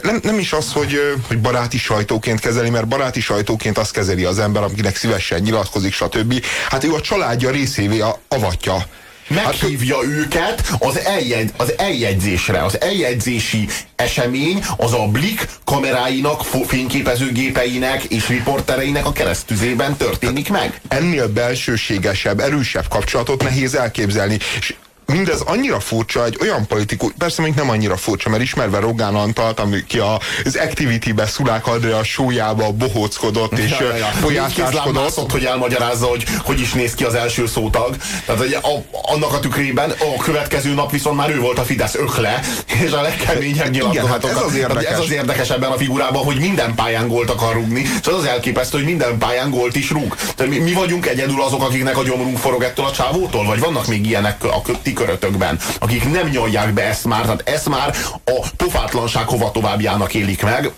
nem, nem is az, hogy, hogy baráti sajtóként kezeli, mert baráti sajtóként azt kezeli az ember, akinek szívesen nyilatkozik, stb. Hát ő a családja részévé avatja meghívja hát, őket az, eljegy, az eljegyzésre. Az eljegyzési esemény az a Blik kameráinak, fényképezőgépeinek és riportereinek a keresztüzében történik meg. Ennél belsőségesebb, erősebb kapcsolatot nehéz elképzelni. És mindez annyira furcsa, egy olyan politikus, persze még nem annyira furcsa, mert ismerve Rogán Antalt, aki az Activity-be Szulák Andrea súlyába bohóckodott és ja, ja, folyásáskodott. hogy elmagyarázza, hogy hogy is néz ki az első szótag. Tehát hogy a, annak a tükrében a következő nap viszont már ő volt a Fidesz ökle, és a legkeményebb nyilatkozatokat. Hát ez az érdekes. Ez az érdekes ebben a figurában, hogy minden pályán gólt akar rúgni, és az az elképesztő, hogy minden pályán gólt is rúg. Tehát mi, mi vagyunk egyedül azok, akiknek a gyomrunk forog ettől a csávótól, vagy vannak még ilyenek a ti körötökben, akik nem nyolják be ezt már, tehát ezt már a pofátlanság hova továbbjának élik meg,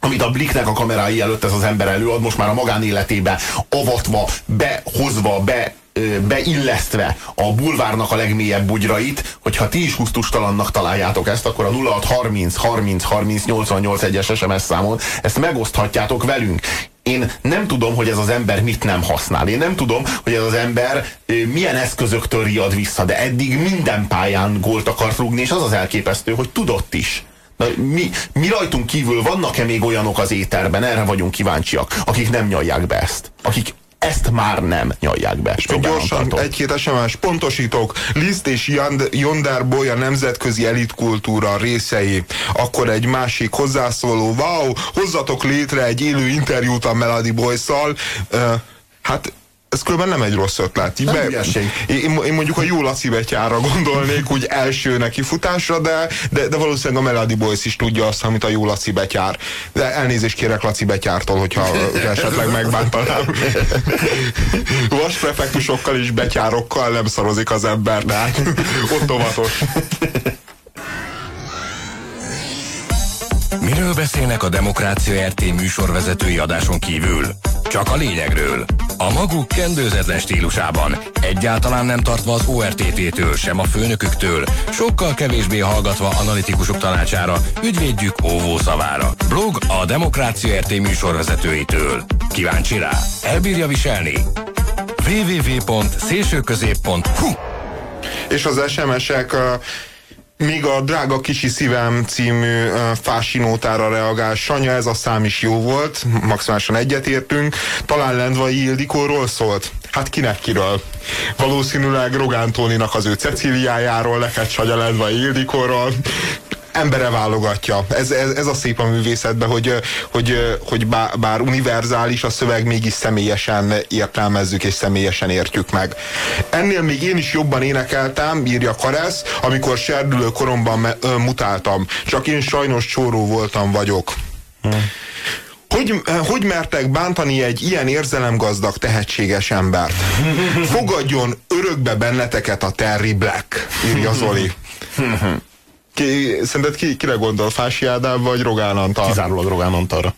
amit a Bliknek a kamerái előtt ez az ember előad, most már a magánéletébe avatva, behozva, be beillesztve a bulvárnak a legmélyebb bugyrait, hogyha ti is husztustalannak találjátok ezt, akkor a 0630 30 30 88 1-es SMS számon ezt megoszthatjátok velünk. Én nem tudom, hogy ez az ember mit nem használ. Én nem tudom, hogy ez az ember milyen eszközöktől riad vissza, de eddig minden pályán gólt akart rúgni, és az az elképesztő, hogy tudott is. Na, mi, mi rajtunk kívül vannak-e még olyanok az éterben? Erre vagyunk kíváncsiak, akik nem nyalják be ezt. Akik ezt már nem nyalják be. És gyorsan egy-két SMS pontosítok. Liszt és Yonder Boy a nemzetközi elitkultúra részei. Akkor egy másik hozzászóló, wow, hozzatok létre egy élő interjút a Melody Boy-szal. Uh, hát ez különben nem egy rossz ötlet. Nem Be, én, én, mondjuk a jó Laci betyára gondolnék, úgy első neki futásra, de, de, de valószínűleg a Melody Boys is tudja azt, amit a jó Laci betyár. De elnézést kérek Laci betyártól, hogyha esetleg megbántanám. Vas prefektusokkal és betyárokkal nem szarozik az ember, tehát ott óvatos. Miről beszélnek a Demokrácia RT műsorvezetői adáson kívül? Csak a lényegről. A maguk kendőzetlen stílusában, egyáltalán nem tartva az ORTT-től, sem a főnöküktől, sokkal kevésbé hallgatva analitikusok tanácsára, ügyvédjük óvó szavára. Blog a Demokrácia RT műsorvezetőitől. Kíváncsi rá? Elbírja viselni? www.szélsőközép.hu És az SMS-ek még a Drága Kisi Szívem című fásinótára reagál. Sanya, ez a szám is jó volt, maximálisan egyetértünk. Talán Lendvai Ildikóról szólt? Hát kinek kiről? Valószínűleg Rogán Tóninak az ő Ceciliájáról, Leket Sagya Lendvai Ildikóról embere válogatja. Ez, ez, ez a szép a művészetben, hogy, hogy, hogy bár, bár univerzális a szöveg, mégis személyesen értelmezzük és személyesen értjük meg. Ennél még én is jobban énekeltem, írja Karesz, amikor serdülő koromban mutáltam. Csak én sajnos csóró voltam vagyok. Hmm. Hogy, hogy mertek bántani egy ilyen érzelemgazdag, tehetséges embert? Fogadjon örökbe benneteket a Terry Black, írja Zoli. Ki, szerinted ki, kire gondol? Fási Ádám vagy Rogán Antal? Kizárólag Rogán Antalra.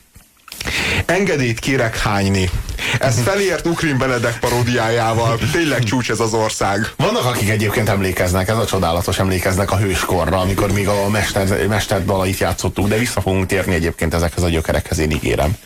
Engedélyt kérek hányni. Ez felért Ukrin Benedek paródiájával. Tényleg csúcs ez az ország. Vannak, akik egyébként emlékeznek, ez a csodálatos emlékeznek a hőskorra, amikor még a mester, mester dalait játszottuk, de vissza fogunk térni egyébként ezekhez a gyökerekhez, én ígérem.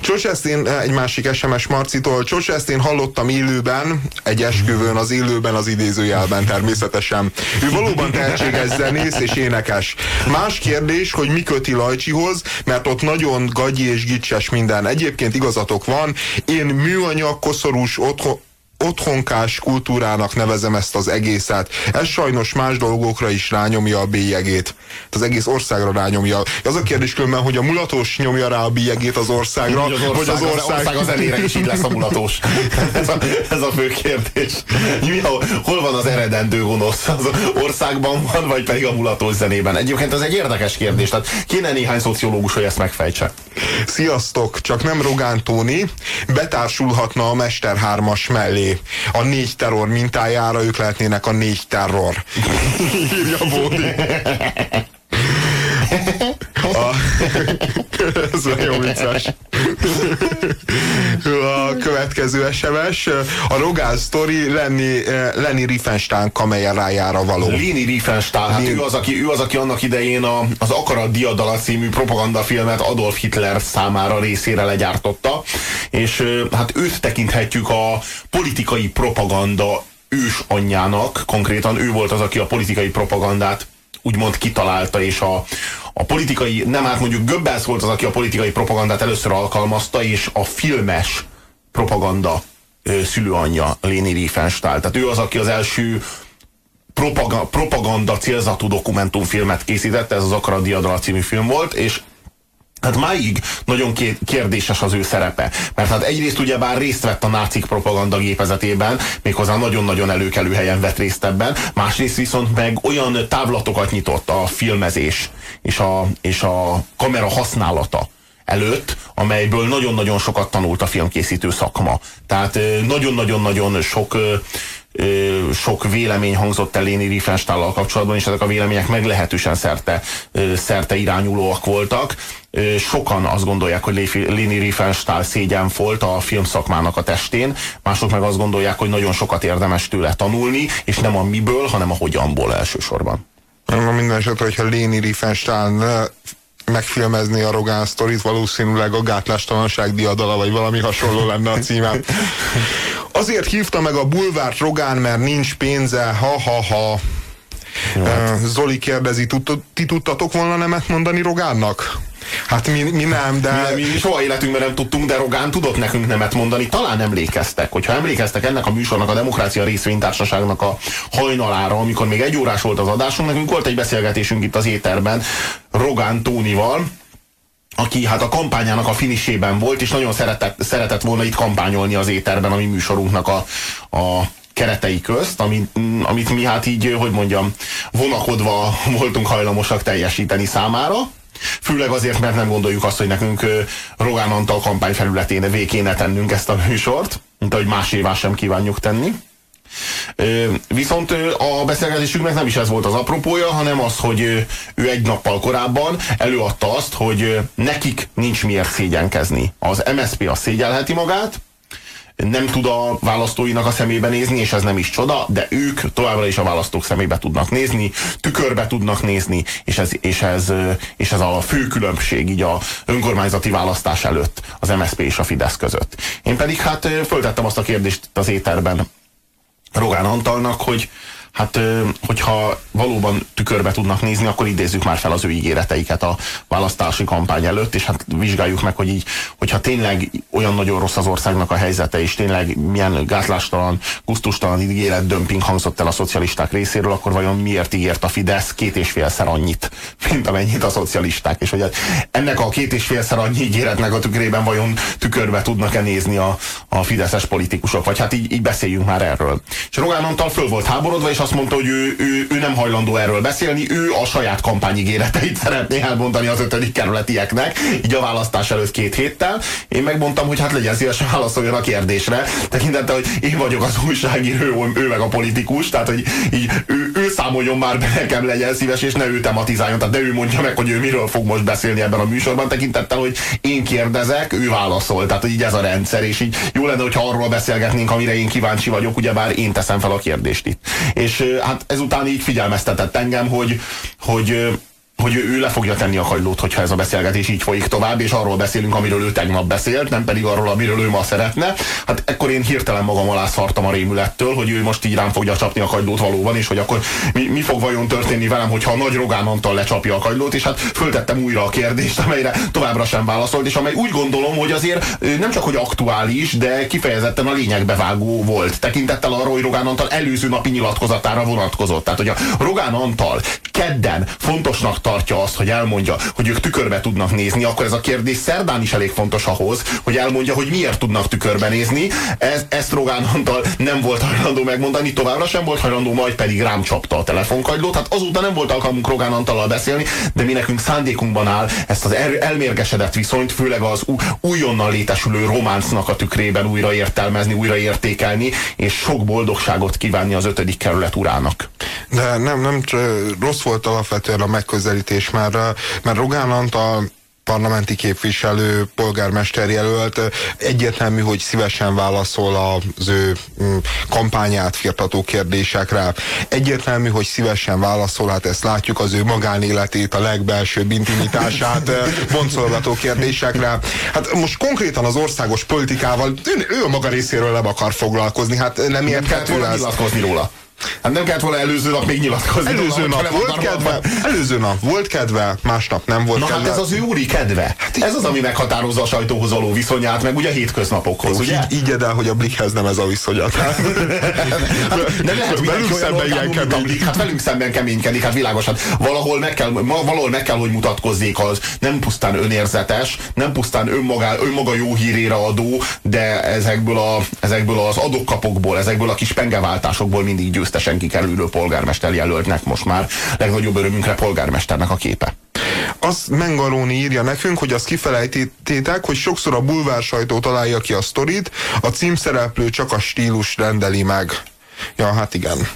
Csocsesztén, egy másik SMS Marcitól, Csocsesztén hallottam élőben, egy esküvőn, az élőben, az idézőjelben természetesen. Ő valóban tehetséges zenész és énekes. Más kérdés, hogy mi köti Lajcsihoz, mert ott nagyon gagyi és gicses minden. Egyébként igazatok van, én műanyag, koszorús, otthon, otthonkás kultúrának nevezem ezt az egészet. Ez sajnos más dolgokra is rányomja a bélyegét. Az egész országra rányomja. Az a kérdés különben, hogy a mulatos nyomja rá a bélyegét az országra, az ország, vagy az ország... Az ország az elére is így lesz a mulatos. ez, a, ez a fő kérdés. Hol van az eredendő gonosz? Az országban van, vagy pedig a mulatos zenében? Egyébként ez egy érdekes kérdés. Tehát kéne néhány szociológus, hogy ezt megfejtse. Sziasztok, csak nem Rogán Tóni, betársulhatna a Mester 3-as mellé a négy terror mintájára ők lehetnének a négy terror. Írja Bódi. Ez nagyon vicces. A következő SMS, a Rogán Story Lenny, Lenny Riefenstahl kamerájára való. Lenny Riefenstahl, hát ő az, aki, ő az, aki annak idején a, az Akarat Diadala című propagandafilmet Adolf Hitler számára részére legyártotta, és hát őt tekinthetjük a politikai propaganda ős anyjának, konkrétan ő volt az, aki a politikai propagandát úgymond kitalálta, és a, a politikai, nem hát mondjuk Göbbels volt az, aki a politikai propagandát először alkalmazta, és a filmes propaganda ö, szülőanyja Léni Riefenstahl. Tehát ő az, aki az első propaganda, propaganda célzatú dokumentumfilmet készítette, ez az Akara Diadala című film volt, és Hát máig nagyon kérdéses az ő szerepe. Mert hát egyrészt ugye bár részt vett a nácik propaganda gépezetében, méghozzá nagyon-nagyon előkelő helyen vett részt ebben, másrészt viszont meg olyan távlatokat nyitott a filmezés és a, és a kamera használata előtt, amelyből nagyon-nagyon sokat tanult a filmkészítő szakma. Tehát nagyon-nagyon-nagyon sok sok vélemény hangzott el Léni Riefenstahl kapcsolatban, és ezek a vélemények meglehetősen szerte, szerte irányulóak voltak. Sokan azt gondolják, hogy Léni Riefenstahl szégyen volt a filmszakmának a testén, mások meg azt gondolják, hogy nagyon sokat érdemes tőle tanulni, és nem a miből, hanem a hogyanból elsősorban. Minden esetre, hogyha Léni Riefenstahl megfilmezni a Rogán sztorit, valószínűleg a gátlástalanság diadala, vagy valami hasonló lenne a címe. Azért hívta meg a bulvárt Rogán, mert nincs pénze, ha-ha-ha. Hát. Zoli kérdezi, ti tudtatok volna nemet mondani Rogánnak? Hát mi, mi nem, de... Mi, mi soha életünkben nem tudtunk, de Rogán tudott nekünk nemet mondani. Talán emlékeztek, hogyha emlékeztek ennek a műsornak, a Demokrácia Részvénytársaságnak a hajnalára, amikor még egy órás volt az adásunk, nekünk volt egy beszélgetésünk itt az éterben Rogán Tónival, aki hát a kampányának a finisében volt, és nagyon szeretett, szeretett volna itt kampányolni az éterben a mi műsorunknak a, a keretei közt, amit, amit mi hát így, hogy mondjam, vonakodva voltunk hajlamosak teljesíteni számára. Főleg azért, mert nem gondoljuk azt, hogy nekünk Rogán Antal kampányfelületén végkéne tennünk ezt a műsort, mint ahogy más évás sem kívánjuk tenni. Viszont a beszélgetésünknek nem is ez volt az apropója, hanem az, hogy ő egy nappal korábban előadta azt, hogy nekik nincs miért szégyenkezni. Az MSP a szégyelheti magát, nem tud a választóinak a szemébe nézni, és ez nem is csoda, de ők továbbra is a választók szemébe tudnak nézni, tükörbe tudnak nézni, és ez, és ez, és ez a fő különbség így a önkormányzati választás előtt az MSZP és a Fidesz között. Én pedig hát föltettem azt a kérdést az éterben Rogán Antalnak, hogy hát hogyha valóban tükörbe tudnak nézni, akkor idézzük már fel az ő ígéreteiket a választási kampány előtt, és hát vizsgáljuk meg, hogy így, hogyha tényleg olyan nagyon rossz az országnak a helyzete, és tényleg milyen gátlástalan, gusztustalan ígéret dömping hangzott el a szocialisták részéről, akkor vajon miért ígért a Fidesz két és félszer annyit, mint amennyit a szocialisták, és hogy ennek a két és félszer annyi ígéretnek a tükrében vajon tükörbe tudnak-e nézni a, a fideszes politikusok, vagy hát így, így beszéljünk már erről. És Rogán Antal föl volt háborodva, és azt mondta, hogy ő, ő, ő nem hajlandó erről beszélni, ő a saját kampányigéreteit szeretné elmondani az ötödik kerületieknek, így a választás előtt két héttel. Én megmondtam, hogy hát legyen szívesen válaszoljon a kérdésre, tekintettel, hogy én vagyok az újságíró, ő meg a politikus, tehát hogy így ő, ő számoljon már be nekem, legyen szíves, és ne ő tematizáljon, tehát ne ő mondja meg, hogy ő miről fog most beszélni ebben a műsorban, tekintettel, hogy én kérdezek, ő válaszol, tehát hogy így ez a rendszer, és így jó lenne, hogyha arról beszélgetnénk, amire én kíváncsi vagyok, ugyebár én teszem fel a kérdést itt. És és hát ezután így figyelmeztetett engem, hogy, hogy hogy ő le fogja tenni a kagylót, hogyha ez a beszélgetés így folyik tovább, és arról beszélünk, amiről ő tegnap beszélt, nem pedig arról, amiről ő ma szeretne. Hát ekkor én hirtelen magam alá szartam a rémülettől, hogy ő most így rám fogja csapni a kagylót valóban, és hogy akkor mi, mi fog vajon történni velem, hogyha a nagy Rogán Antal lecsapja a kagylót, és hát föltettem újra a kérdést, amelyre továbbra sem válaszolt, és amely úgy gondolom, hogy azért nem csak hogy aktuális, de kifejezetten a lényegbevágó volt. Tekintettel arra, hogy Rogán Antal előző napi nyilatkozatára vonatkozott. Tehát, hogy a Rogán Antal kedden fontosnak tartja azt, hogy elmondja, hogy ők tükörbe tudnak nézni, akkor ez a kérdés szerdán is elég fontos ahhoz, hogy elmondja, hogy miért tudnak tükörbe nézni. Ez, ezt Rogán Antal nem volt hajlandó megmondani, továbbra sem volt hajlandó, majd pedig rám csapta a telefonkagylót. Hát azóta nem volt alkalmunk Rogán Antallal beszélni, de mi nekünk szándékunkban áll ezt az er, elmérgesedett viszonyt, főleg az újonnan létesülő románcnak a tükrében újra értelmezni, újra értékelni, és sok boldogságot kívánni az ötödik kerület urának. De nem, nem rossz volt alapvetően a megközelítés megközelítés, mert, mert Rogán Antal parlamenti képviselő, polgármester jelölt egyértelmű, hogy szívesen válaszol az ő mm, kampányát firtató kérdésekre. Egyértelmű, hogy szívesen válaszol, hát ezt látjuk az ő magánéletét, a legbelsőbb intimitását boncolgató kérdésekre. Hát most konkrétan az országos politikával ő, ő a maga részéről nem akar foglalkozni, hát nem érthető ez. róla. Hát nem kellett volna előző nap még nyilatkozni. Előző nap volt kedve, előző nap volt kedve, másnap nem volt Na kedve. hát ez az ő úri kedve. Hát ez az, ami meghatározza a sajtóhoz való viszonyát, meg ugye a hétköznapokhoz, Jó, ugye? Így, így el, hogy a Blikhez nem ez a viszonyat. hát, nem lehet velünk szemben ilyen kemény. Hát velünk szemben keménykedik, hát világos. Hát valahol meg kell, valahol meg kell, hogy mutatkozzék az nem pusztán önérzetes, nem pusztán önmaga, önmaga jó hírére adó, de ezekből, a, ezekből az adókapokból, ezekből a kis pengeváltásokból mindig győz győztesen kikerülő polgármester jelöltnek most már legnagyobb örömünkre polgármesternek a képe. Az Mengalóni írja nekünk, hogy azt kifelejtették, hogy sokszor a bulvár sajtó találja ki a sztorit, a címszereplő csak a stílus rendeli meg. Ja, hát igen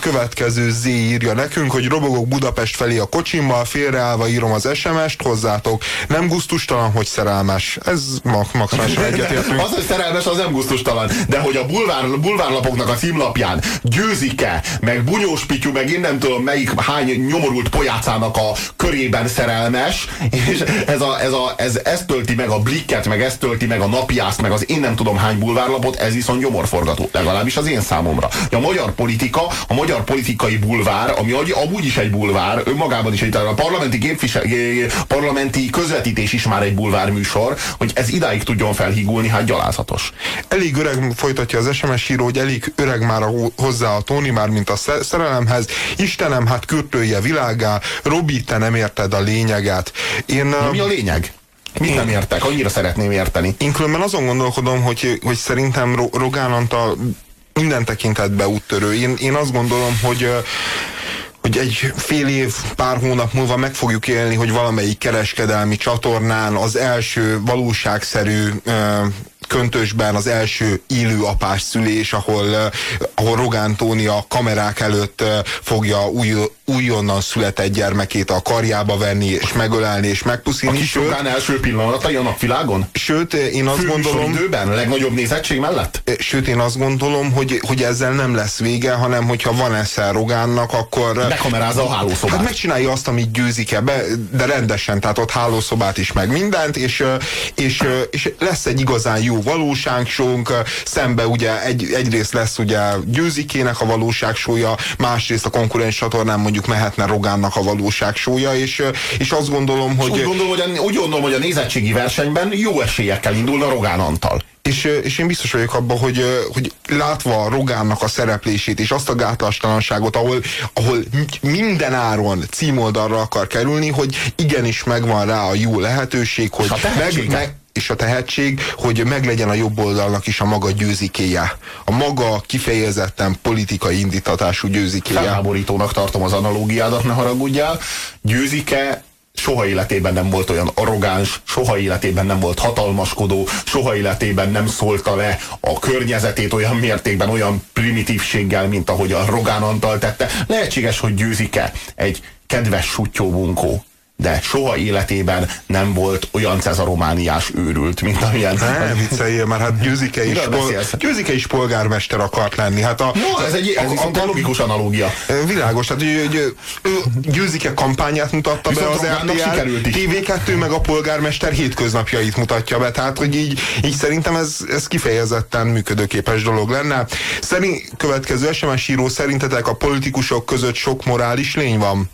következő Z írja nekünk, hogy robogok Budapest felé a kocsimmal, félreállva írom az SMS-t hozzátok. Nem gusztustalan, hogy szerelmes. Ez maximálisan egyetértünk. az, hogy szerelmes, az nem gusztustalan. De hogy a bulvár, bulvárlapoknak a címlapján győzik-e, meg Bunyós Pityu, meg én nem tudom melyik hány nyomorult pojácának a körében szerelmes, és ez, a, ez, a, ez, ez tölti meg a blikket, meg ez tölti meg a napjászt, meg az én nem tudom hány bulvárlapot, ez viszont gyomorforgató. Legalábbis az én számomra. A magyar politika politika, a magyar politikai bulvár, ami amúgy is egy bulvár, önmagában is egy, a parlamenti, képvisel, parlamenti közvetítés is már egy bulvár műsor, hogy ez idáig tudjon felhígulni, hát gyalázatos. Elég öreg, folytatja az SMS író, hogy elég öreg már a, hozzá a Tóni, már mint a szerelemhez. Istenem, hát kürtője világá, Robi, te nem érted a lényeget. Én, Na, mi a lényeg? Mit nem értek? Annyira szeretném érteni. Én különben azon gondolkodom, hogy, hogy szerintem Rogán Antal minden tekintetben úttörő. Én, én azt gondolom, hogy hogy egy fél év, pár hónap múlva meg fogjuk élni, hogy valamelyik kereskedelmi csatornán az első valóságszerű köntösben az első élő apás szülés, ahol, ahol Rogán Tóni a kamerák előtt fogja új, újonnan született gyermekét a karjába venni, és megölelni, és A megpuszilni. kis Rogán első pillanatai a napvilágon? sőt, én azt gondolom, időben, a legnagyobb nézettség mellett? Sőt, én azt gondolom, hogy, hogy ezzel nem lesz vége, hanem hogyha van esze Rogánnak, akkor... Bekamerázza a hálószobát. Hát megcsinálja azt, amit győzik-e, be, de rendesen, tehát ott hálószobát is, meg mindent, és, és, és lesz egy igazán jó valóságsónk, szembe ugye egy, egyrészt lesz ugye győzikének a valóságsója, másrészt a konkurens csatornán mondjuk mehetne Rogánnak a valóságsója, és, ö, és azt gondolom, Úgy hogy... gondolom, hogy a, úgy gondolom, hogy a nézettségi versenyben jó esélyekkel indulna Rogán Antal. És, és én biztos vagyok abban, hogy, hogy látva Rogánnak a szereplését és azt a gátlástalanságot, ahol, ahol mi- minden áron címoldalra akar kerülni, hogy igenis megvan rá a jó lehetőség, hogy tehetsége? meg, és a tehetség, hogy meglegyen a jobb oldalnak is a maga győzikéje. A maga kifejezetten politikai indítatású győzikéje. Felháborítónak tartom az analógiádat, ne haragudjál. Győzike soha életében nem volt olyan arrogáns, soha életében nem volt hatalmaskodó, soha életében nem szólta le a környezetét olyan mértékben, olyan primitívséggel, mint ahogy a Rogán Antal tette. Lehetséges, hogy győzike egy kedves sutyó de soha életében nem volt olyan cezaromániás őrült, mint amilyen... Ne, vicceljél, mert hát Győzike is, pol? Győzike is polgármester akart lenni. Hát a, No, ez egy, ez viszont egy logikus analógia. Világos, tehát hogy, hogy Győzike kampányát mutatta Viszont be az RTL, sikerült is. TV2 meg a polgármester hétköznapjait mutatja be, tehát hogy így, így szerintem ez, ez kifejezetten működőképes dolog lenne. Szerint, következő SMS író, szerintetek a politikusok között sok morális lény van?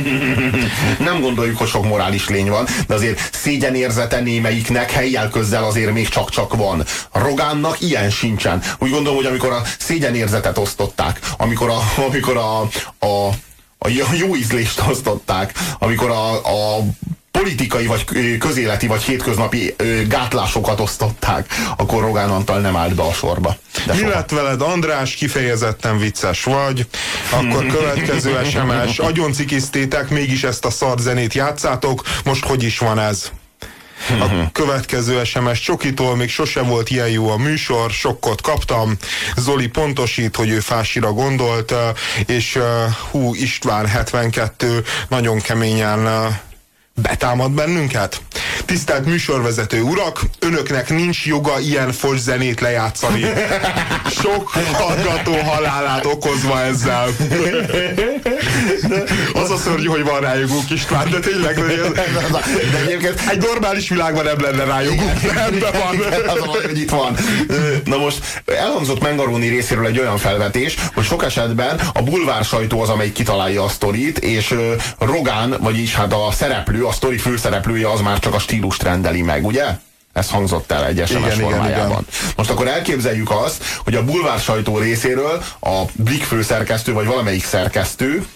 Nem gondoljuk, hogy sok morális lény van, de azért szégyenérzete némelyiknek helyjel közzel azért még csak-csak van. Rogánnak ilyen sincsen. Úgy gondolom, hogy amikor a szégyenérzetet osztották, amikor a, amikor a, a, a jó ízlést osztották, amikor a, a politikai, vagy közéleti, vagy hétköznapi gátlásokat osztották, akkor Rogán Antal nem állt be a sorba. De Mi soha. lett veled, András? Kifejezetten vicces vagy. Akkor következő SMS. Agyon cikiztétek, mégis ezt a szar zenét játszátok. Most hogy is van ez? A következő SMS Csokitól még sose volt ilyen jó a műsor, sokkot kaptam. Zoli pontosít, hogy ő fásira gondolt, és hú, István 72 nagyon keményen betámad bennünket? Tisztelt műsorvezető urak, önöknek nincs joga ilyen fos zenét lejátszani. Sok hallgató halálát okozva ezzel. Az a szörnyű, hogy van rájogunk István, de tényleg De egyébként egy normális világban nem lenne rájogunk. Rendben van. az a baj, hogy itt van. Na most elhangzott Mengaróni részéről egy olyan felvetés, hogy sok esetben a bulvár sajtó az, amelyik kitalálja a sztorit, és Rogán, vagyis hát a szereplő, a sztori főszereplője az már csak a stílust rendeli meg, ugye? Ez hangzott el egy SMS Igen, igen, formájában. igen. Most akkor elképzeljük azt, hogy a bulvár sajtó részéről a Blik főszerkesztő, vagy valamelyik szerkesztő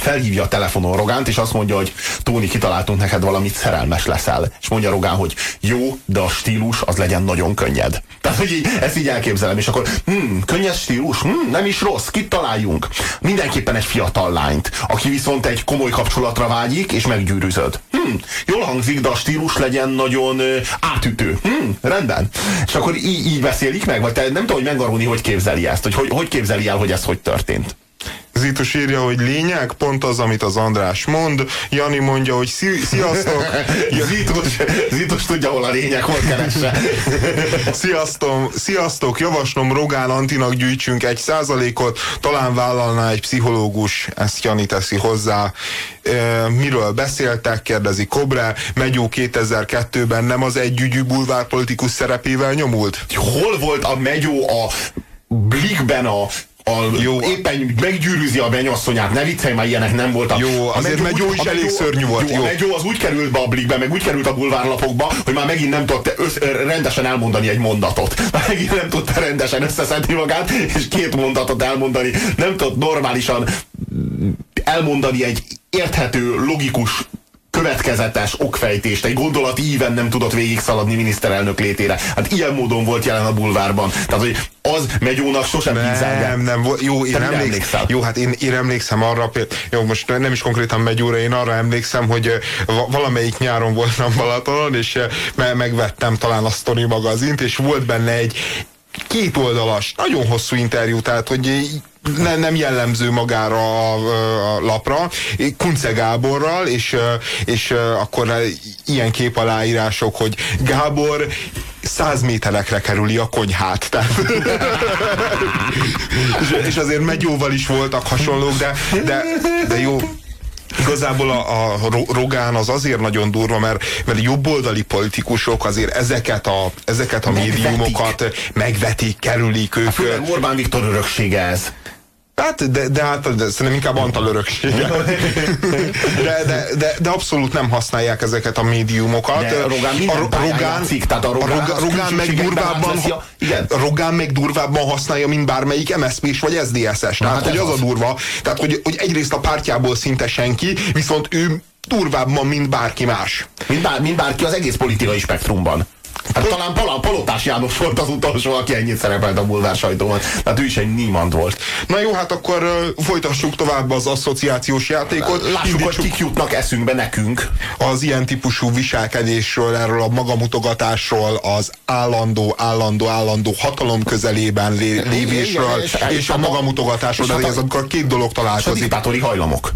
felhívja a telefonon Rogánt, és azt mondja, hogy Tóni, kitaláltunk neked valamit, szerelmes leszel. És mondja Rogán, hogy jó, de a stílus az legyen nagyon könnyed. Tehát, hogy így, ezt így elképzelem, és akkor hm, könnyed stílus, hm, nem is rossz, kit találjunk? Mindenképpen egy fiatal lányt, aki viszont egy komoly kapcsolatra vágyik, és meggyűrűzöd. Hm, jól hangzik, de a stílus legyen nagyon ö, átütő. Hm, rendben. És akkor így, így beszélik meg, vagy te nem tudom, hogy Mengaróni hogy képzeli ezt, hogy, hogy hogy képzeli el, hogy ez hogy történt. Zitus írja, hogy lényeg, pont az, amit az András mond. Jani mondja, hogy szi- sziasztok. Zitos, Zitos tudja, hol a lényeg, hol keresse. Sziasztok, sziasztok, javaslom Rogán Antinak gyűjtsünk egy százalékot, talán vállalná egy pszichológus, ezt Jani teszi hozzá. E, miről beszéltek, kérdezi Kobre, Megyó 2002-ben nem az együgyű bulvárpolitikus szerepével nyomult? Hol volt a megyó a blikben a a, Jó. éppen meggyűrűzi a mennyasszonyát, ne viccelj, már ilyenek nem voltak. Jó, azért Megyó is elég szörnyű volt, Jó, jó. A megyó az úgy került be a blikbe, meg úgy került a bulvárlapokba, hogy már megint nem tudta össz, rendesen elmondani egy mondatot. Már megint nem tudta rendesen összeszedni magát, és két mondatot elmondani. Nem tudott normálisan elmondani egy érthető, logikus következetes okfejtést, egy gondolati íven nem tudott végigszaladni miniszterelnök létére. Hát ilyen módon volt jelen a bulvárban. Tehát, hogy az Megyónak sosem nem, nem, volt. jó, én emlékszem, emlékszem. jó, hát én, én emlékszem arra, jó, most nem is konkrétan Megyóra, én arra emlékszem, hogy valamelyik nyáron voltam Balatonon, és megvettem talán a Story magazint, és volt benne egy két oldalas, nagyon hosszú interjú, tehát hogy ne, nem jellemző magára a, a lapra, Kunce Gáborral, és, és akkor ilyen képaláírások, hogy Gábor száz méterekre kerüli a konyhát. Tehát, és, és azért Megyóval is voltak hasonlók, de, de, de jó, Igazából a, a Rogán az azért nagyon durva, mert, mert jobboldali politikusok azért ezeket a, ezeket a megvetik. médiumokat megvetik, kerülik ők. Főleg Orbán Viktor öröksége ez. Hát, de, de hát de szerintem inkább Antal öröksége. De, de, de, de abszolút nem használják ezeket a médiumokat. De Rogán a, Rogán, játszik, tehát a Rogán, a Rogán, meg durvábban, ha, igen. Rogán meg durvábban használja, mint bármelyik MSZP-s vagy SZDSZ-es. Tehát, hát hogy az, az a durva. Tehát, hogy, hogy egyrészt a pártjából szinte senki, viszont ő durvábban, mint bárki más. Mint, bár, mint bárki az egész politikai spektrumban. Hát talán Pal Palotás János volt az utolsó, aki ennyit szerepelt a bulvár sajtóban. Tehát ő is egy Niemand volt. Na jó, hát akkor uh, folytassuk tovább az asszociációs játékot. Lássuk, Indítsuk hogy kik jutnak eszünkbe nekünk. Az ilyen típusú viselkedésről, erről a magamutogatásról, az állandó, állandó, állandó hatalom közelében lé lévésről, és, és, és a magamutogatásról, de ez akkor két dolog találkozik. És a diktátori hajlamok.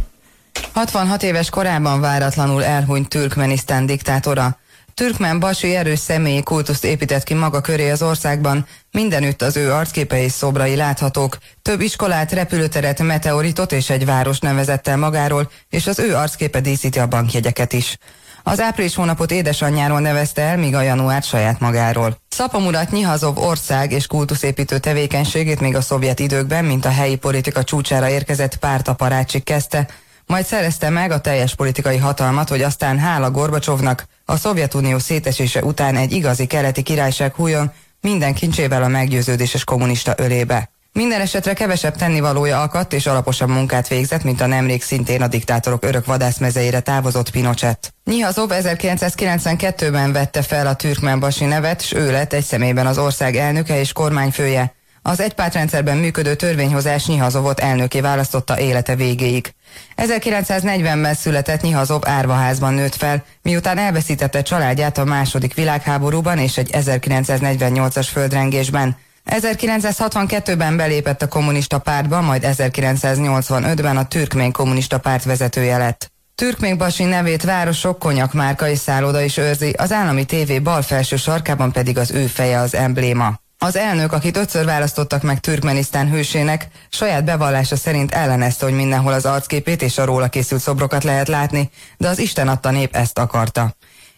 66 éves korában váratlanul elhunyt Türkmenisztán diktátora. Türkmen Basi erős személyi kultuszt épített ki maga köré az országban, mindenütt az ő arcképei szobrai láthatók, több iskolát, repülőteret, meteoritot és egy város nevezett el magáról, és az ő arcképe díszíti a bankjegyeket is. Az április hónapot édesanyjáról nevezte el, míg a január saját magáról. Szapomurat Nyihazov ország és kultuszépítő tevékenységét még a szovjet időkben, mint a helyi politika csúcsára érkezett pártaparácsik kezdte, majd szerezte meg a teljes politikai hatalmat, hogy aztán hála Gorbacsovnak a Szovjetunió szétesése után egy igazi keleti királyság hújon minden kincsével a meggyőződéses kommunista ölébe. Minden esetre kevesebb tennivalója akadt és alaposabb munkát végzett, mint a nemrég szintén a diktátorok örök vadászmezeire távozott Pinochet. Nyihazov 1992-ben vette fel a türkmenbasi nevet, s ő lett egy személyben az ország elnöke és kormányfője. Az egypártrendszerben működő törvényhozás Nyihazovot elnöké választotta élete végéig. 1940-ben született Nyihazov árvaházban nőtt fel, miután elveszítette családját a második világháborúban és egy 1948-as földrengésben. 1962-ben belépett a kommunista pártba, majd 1985-ben a türkmén kommunista párt vezetője lett. Türkménbasi nevét városok, konyak márka és szálloda is őrzi, az állami tévé bal felső sarkában pedig az ő feje az embléma. Az elnök, akit ötször választottak meg Türkmenisztán hősének, saját bevallása szerint ellenezte, hogy mindenhol az arcképét és a róla készült szobrokat lehet látni, de az Isten adta nép ezt akarta.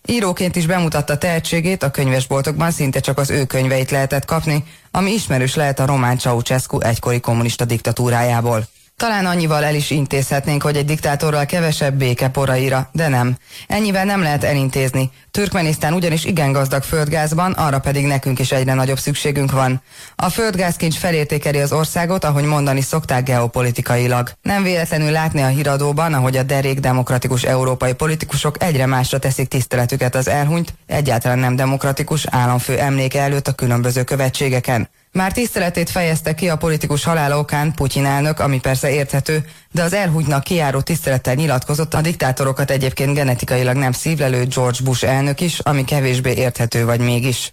Íróként is bemutatta tehetségét, a könyvesboltokban szinte csak az ő könyveit lehetett kapni, ami ismerős lehet a román Ceausescu egykori kommunista diktatúrájából. Talán annyival el is intézhetnénk, hogy egy diktátorral kevesebb béke poraira, de nem. Ennyivel nem lehet elintézni. Türkmenisztán ugyanis igen gazdag földgázban, arra pedig nekünk is egyre nagyobb szükségünk van. A földgázkincs felértékeli az országot, ahogy mondani szokták geopolitikailag. Nem véletlenül látni a híradóban, ahogy a derék demokratikus európai politikusok egyre másra teszik tiszteletüket az elhunyt, egyáltalán nem demokratikus államfő emléke előtt a különböző követségeken. Már tiszteletét fejezte ki a politikus halála okán Putyin elnök, ami persze érthető, de az elhúgynak kiáró tisztelettel nyilatkozott a diktátorokat egyébként genetikailag nem szívlelő George Bush elnök is, ami kevésbé érthető vagy mégis.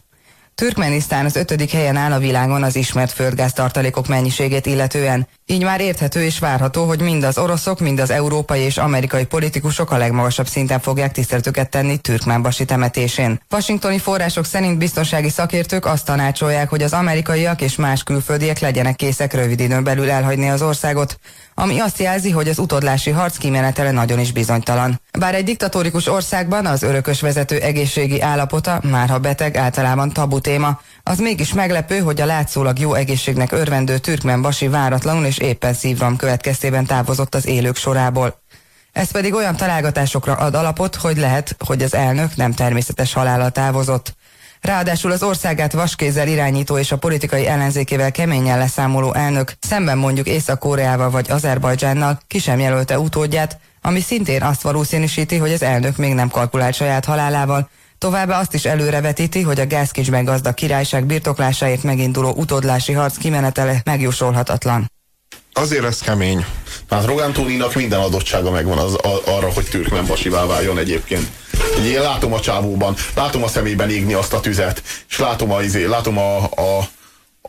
Türkmenisztán az ötödik helyen áll a világon az ismert földgáz tartalékok mennyiségét illetően. Így már érthető és várható, hogy mind az oroszok, mind az európai és amerikai politikusok a legmagasabb szinten fogják tiszteletüket tenni Türkmánbasi temetésén. Washingtoni források szerint biztonsági szakértők azt tanácsolják, hogy az amerikaiak és más külföldiek legyenek készek rövid időn belül elhagyni az országot, ami azt jelzi, hogy az utódlási harc kimenetele nagyon is bizonytalan. Bár egy diktatórikus országban az örökös vezető egészségi állapota, már ha beteg, általában tabu téma, az mégis meglepő, hogy a látszólag jó egészségnek örvendő türkmen basi váratlanul és éppen szívram következtében távozott az élők sorából. Ez pedig olyan találgatásokra ad alapot, hogy lehet, hogy az elnök nem természetes halállal távozott. Ráadásul az országát vaskézzel irányító és a politikai ellenzékével keményen leszámoló elnök szemben mondjuk Észak-Koreával vagy Azerbajdzsánnal ki sem jelölte utódját, ami szintén azt valószínűsíti, hogy az elnök még nem kalkulált saját halálával, Továbbá azt is előrevetíti, hogy a gázkicsben gazdag királyság birtoklásáért meginduló utódlási harc kimenetele megjósolhatatlan. Azért ez kemény. Hát Rogán Tóninak minden adottsága megvan az, a, arra, hogy türkmen basivá váljon egyébként. Én látom a csávóban, látom a szemében égni azt a tüzet, és látom a, izé, látom a, a,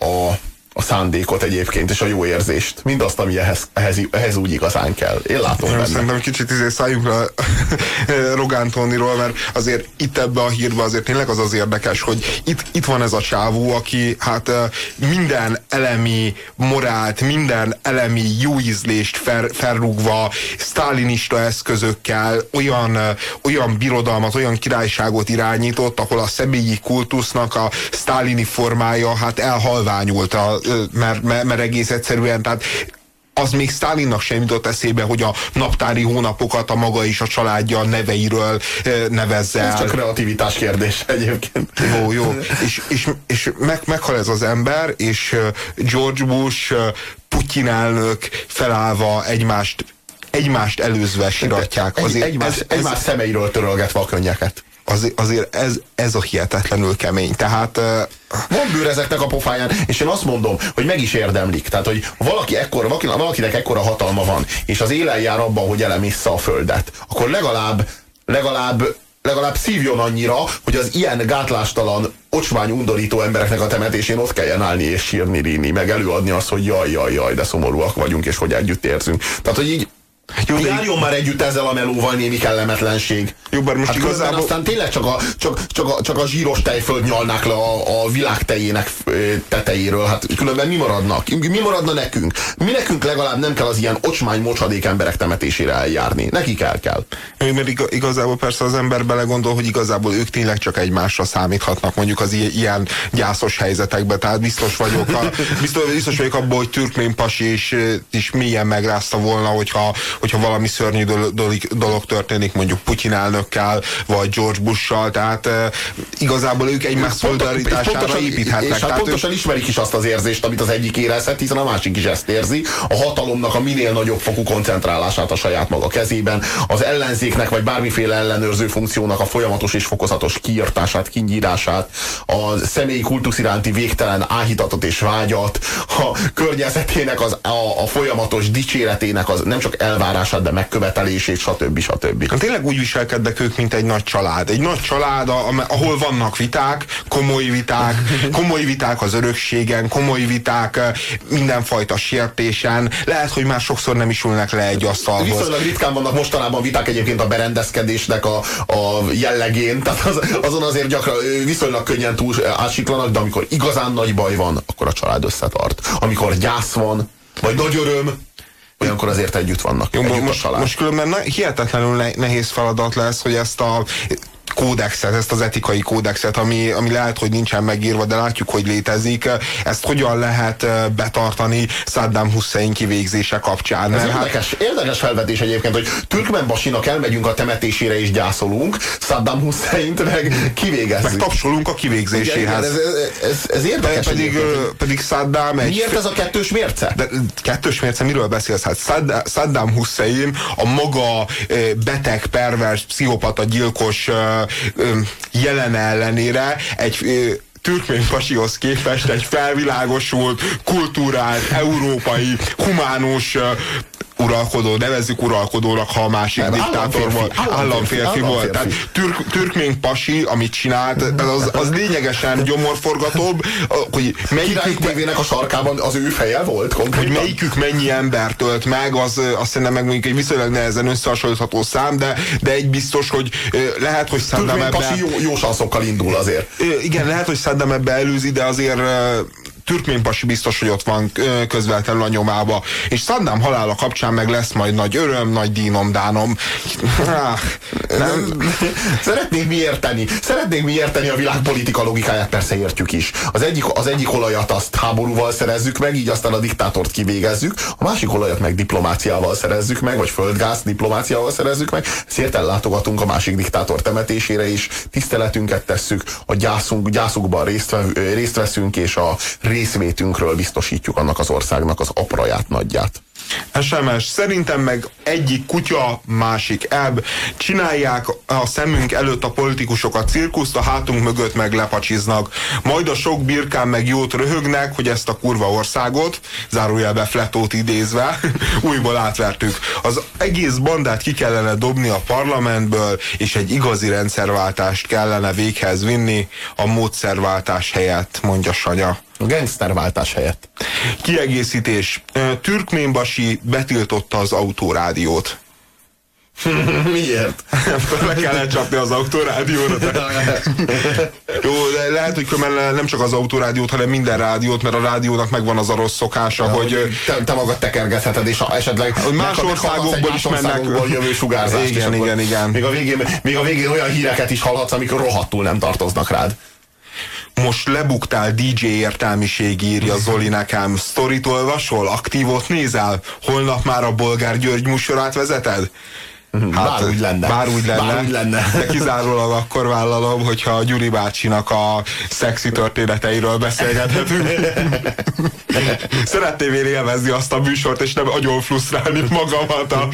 a a szándékot egyébként, és a jó érzést. Mindazt, ami ehhez, ehhez, ehhez úgy igazán kell. Én látom Én benne. Szerintem kicsit izé szálljunk le Rogán Tóniról, mert azért itt ebbe a hírbe azért tényleg az az érdekes, hogy itt, itt van ez a csávó, aki hát minden elemi morált, minden elemi jó ízlést fel, felrúgva, sztálinista eszközökkel olyan, olyan birodalmat, olyan királyságot irányított, ahol a személyi kultusznak a sztálini formája hát elhalványult a mert, mert, mert egész egyszerűen, tehát az még Stalinnak sem jutott eszébe, hogy a naptári hónapokat a maga és a családja neveiről nevezze Ez el. csak kreativitás kérdés egyébként. Jó, jó. És, és, és meg, meghal ez az ember, és George Bush, Putyin elnök felállva egymást egymást előzve siratják. Egy, Azért egymás, ez, ez, egymás szemeiről törölgetve a könnyeket. azért, azért ez, ez a hihetetlenül kemény. Tehát Van bőr ezeknek a pofáján, és én azt mondom, hogy meg is érdemlik. Tehát, hogy valaki valaki, valakinek ekkora hatalma van, és az élen jár abban, hogy elemissza a földet, akkor legalább, legalább legalább szívjon annyira, hogy az ilyen gátlástalan, ocsmány, undorító embereknek a temetésén ott kelljen állni és sírni, ríni, meg előadni azt, hogy jaj, jaj, jaj, de szomorúak vagyunk, és hogy együtt érzünk. Tehát, hogy így jó, de járjon már együtt ezzel a melóval némi kellemetlenség. Jó, bár most hát igazából... aztán tényleg csak a, csak, csak, a, csak a zsíros tejföld nyalnák le a, a világ tejének tetejéről. Hát különben mi maradnak? Mi maradna nekünk? Mi nekünk legalább nem kell az ilyen ocsmány, mocsadék emberek temetésére eljárni. Nekik el kell. Jó, Mert iga- igazából persze az ember belegondol, hogy igazából ők tényleg csak egymásra számíthatnak mondjuk az ilyen gyászos helyzetekben. Tehát biztos vagyok, a, biztos, biztos vagyok abban, hogy Türkmén Pasi is, is mélyen megrázta volna, hogyha, hogyha valami szörnyű dolog, történik mondjuk Putyin elnökkel, vagy George Bush-sal. Tehát e, igazából ők egymás szolidaritására építhetnek. És hát pontosan ismerik is azt az érzést, amit az egyik érezhet, hiszen a másik is ezt érzi. A hatalomnak a minél nagyobb fokú koncentrálását a saját maga kezében, az ellenzéknek vagy bármiféle ellenőrző funkciónak a folyamatos és fokozatos kiirtását, kinyírását, a személyi kultusz iránti végtelen áhítatot és vágyat, a környezetének az, a, a folyamatos dicséretének az nem csak elvárását, de megkövetelését, stb. stb. Hát Tényleg úgy viselkednek ők, mint egy nagy család. Egy nagy család, ahol vannak viták, komoly viták, komoly viták az örökségen, komoly viták mindenfajta sértésen. Lehet, hogy már sokszor nem is ülnek le egy asztalhoz. Viszonylag ritkán vannak mostanában viták egyébként a berendezkedésnek a, a jellegén, tehát az, azon azért gyakran viszonylag könnyen túl átsiklanak, de amikor igazán nagy baj van, akkor a család összetart. Amikor gyász van, vagy nagy öröm, olyankor azért együtt vannak. Jó, együtt most, most különben hihetetlenül ne, nehéz feladat lesz, hogy ezt a kódexet, ezt az etikai kódexet, ami, ami lehet, hogy nincsen megírva, de látjuk, hogy létezik, ezt hogyan lehet eh, betartani Saddam Hussein kivégzése kapcsán. Ez hát, érdekes, érdekes felvetés egyébként, hogy Türkmen Basinak elmegyünk a temetésére és gyászolunk, Saddam Husseint meg kivégezzük. meg tapsolunk a Igen, kivégzéséhez. ez, ez, ez, ez De érdekes pedig, egyébként. pedig Saddam egy... Miért ez a kettős mérce? De kettős mérce, miről beszélsz? Hát Saddam, Hussein a maga beteg, pervers, pszichopata, gyilkos jelen ellenére egy türkmén pasihoz képest egy felvilágosult, kulturált, európai, humánus uralkodó, nevezzük uralkodónak, ha a másik Nem, diktátor volt, államférfi, államférfi volt. Tehát türk, türkmén pasi, amit csinált, az, az lényegesen gyomorforgatóbb, hogy melyikük, tévének a sarkában az ő feje volt hogy konkrétan? melyikük mennyi embert tölt meg, az azt szerintem meg mondjuk egy viszonylag nehezen összehasonlítható szám, de, de egy biztos, hogy lehet, hogy Saddam Türkmén ebbe, pasi jó, jó sanszokkal indul azért. igen, lehet, hogy Saddam ebbe előzi, de azért ö, Türkmén pasi biztos, hogy ott van közvetlenül a nyomába. És Saddam halála kapcsán meg lesz majd nagy öröm, nagy dínom, dánom. Ah, Nem, Szeretnénk mi érteni. Szeretnénk mi érteni a világpolitika logikáját, persze értjük is. Az egyik, az egyik olajat azt háborúval szerezzük meg, így aztán a diktátort kivégezzük, a másik olajat meg diplomáciával szerezzük meg, vagy földgáz diplomáciával szerezzük meg, ezért ellátogatunk a másik diktátor temetésére is, tiszteletünket tesszük, a gyászunk, gyászukban részt, részt veszünk, és a részvétünkről biztosítjuk annak az országnak az apraját, nagyját. SMS, szerintem meg egyik kutya, másik ebb. Csinálják a szemünk előtt a politikusok a cirkuszt, a hátunk mögött meg lepacsiznak. Majd a sok birkán meg jót röhögnek, hogy ezt a kurva országot, zárójelbe fletót idézve, újból átvertük. Az egész bandát ki kellene dobni a parlamentből, és egy igazi rendszerváltást kellene véghez vinni a módszerváltás helyett, mondja Sanya. A gangsterváltás helyett. Kiegészítés. Türkménbasi betiltotta az autórádiót. Miért? Le kellett csapni az autórádióra. Jó, de lehet, hogy nem csak az autórádiót, hanem minden rádiót, mert a rádiónak megvan az a rossz szokása, ja, hogy... Te, te magad tekergetheted, és esetleg... Más országokból is mennek... jövő sugárzást. Igen, igen, igen. Még a, végén, még a végén olyan híreket is hallhatsz, amikor rohadtul nem tartoznak rád. Most lebuktál DJ értelmiség, írja Zoli nekem. Sztorit olvasol? Aktívot nézel? Holnap már a Bolgár György musorát vezeted? Hát, bár úgy lenne. Bár úgy lenne. Bár úgy lenne. De kizárólag akkor vállalom, hogyha a Gyuri bácsinak a szexi történeteiről beszélgethetünk. Szeretném én élvezni azt a műsort, és nem agyon frusztrálni magamat a,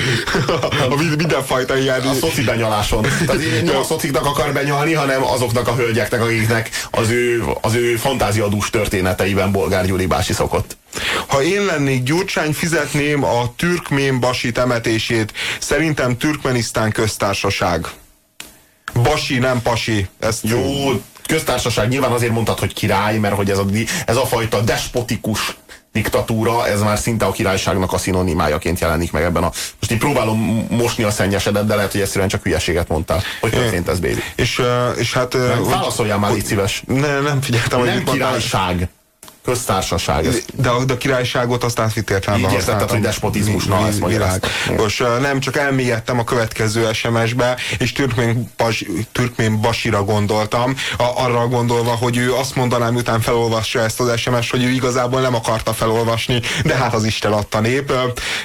a, a mindenfajta ilyen... A szoci benyaláson. Tehát nem a szociknak akar benyalni, hanem azoknak a hölgyeknek, akiknek az ő, az ő fantáziadús történeteiben Bolgár Gyuri bácsi szokott. Ha én lennék Gyurcsány, fizetném a türkmén basi temetését. Szerintem Türkmenisztán köztársaság. Basi, nem pasi. Ezt Jó, köztársaság. Nyilván azért mondtad, hogy király, mert hogy ez a, ez a fajta despotikus diktatúra, ez már szinte a királyságnak a szinonimájaként jelenik meg ebben a... Most így próbálom mosni a szennyesedet, de lehet, hogy egyszerűen csak hülyeséget mondtál. Hogy történt ez, baby? És, és hát... Válaszoljál már, légy szíves. Ne, nem figyeltem, hogy Nem királyság köztársaság. De, a, de a királyságot azt átvitt értelemben Így értetted, hogy despotizmus, na ezt világ. Most nem, csak elmélyedtem a következő SMS-be, és türkmén, bas, türkmén Basira gondoltam, a, arra gondolva, hogy ő azt mondaná, miután felolvassa ezt az SMS, hogy ő igazából nem akarta felolvasni, de hát az Isten adta nép,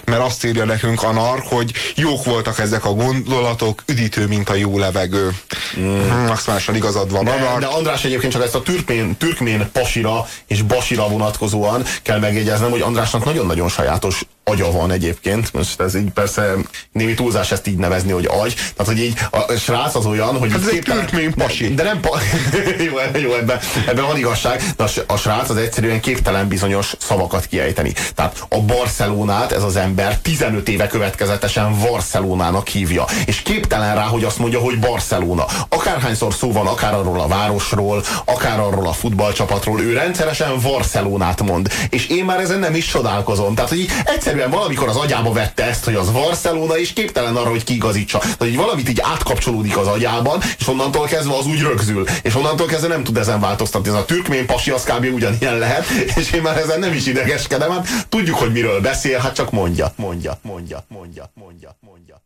mert azt írja nekünk Anar, hogy jók voltak ezek a gondolatok, üdítő, mint a jó levegő. Mm. Maximálisan igazad van. De, de András egyébként csak ezt a türkmén, türkmén pasira és basi Basira vonatkozóan kell megjegyeznem, hogy Andrásnak nagyon-nagyon sajátos agya van egyébként, most ez így persze némi túlzás ezt így nevezni, hogy agy, tehát hogy így a srác az olyan, hogy... Hát ez képtelen, egy pasi. De nem pa, jó, jó ebben, ebben van igazság, de a, a srác az egyszerűen képtelen bizonyos szavakat kiejteni. Tehát a Barcelonát ez az ember 15 éve következetesen Barcelonának hívja, és képtelen rá, hogy azt mondja, hogy Barcelona. Akárhányszor szó van, akár arról a városról, akár arról a futballcsapatról, ő rendszeresen Barcelonát mond. És én már ezen nem is csodálkozom. Tehát, hogy egyszer egyszerűen valamikor az agyába vette ezt, hogy az Barcelona, és képtelen arra, hogy kiigazítsa. Tehát, hogy valamit így átkapcsolódik az agyában, és onnantól kezdve az úgy rögzül. És onnantól kezdve nem tud ezen változtatni. Ez a türkmén pasi az kb. ugyanilyen lehet, és én már ezen nem is idegeskedem. Hát tudjuk, hogy miről beszél, hát csak mondja, mondja, mondja, mondja, mondja, mondja.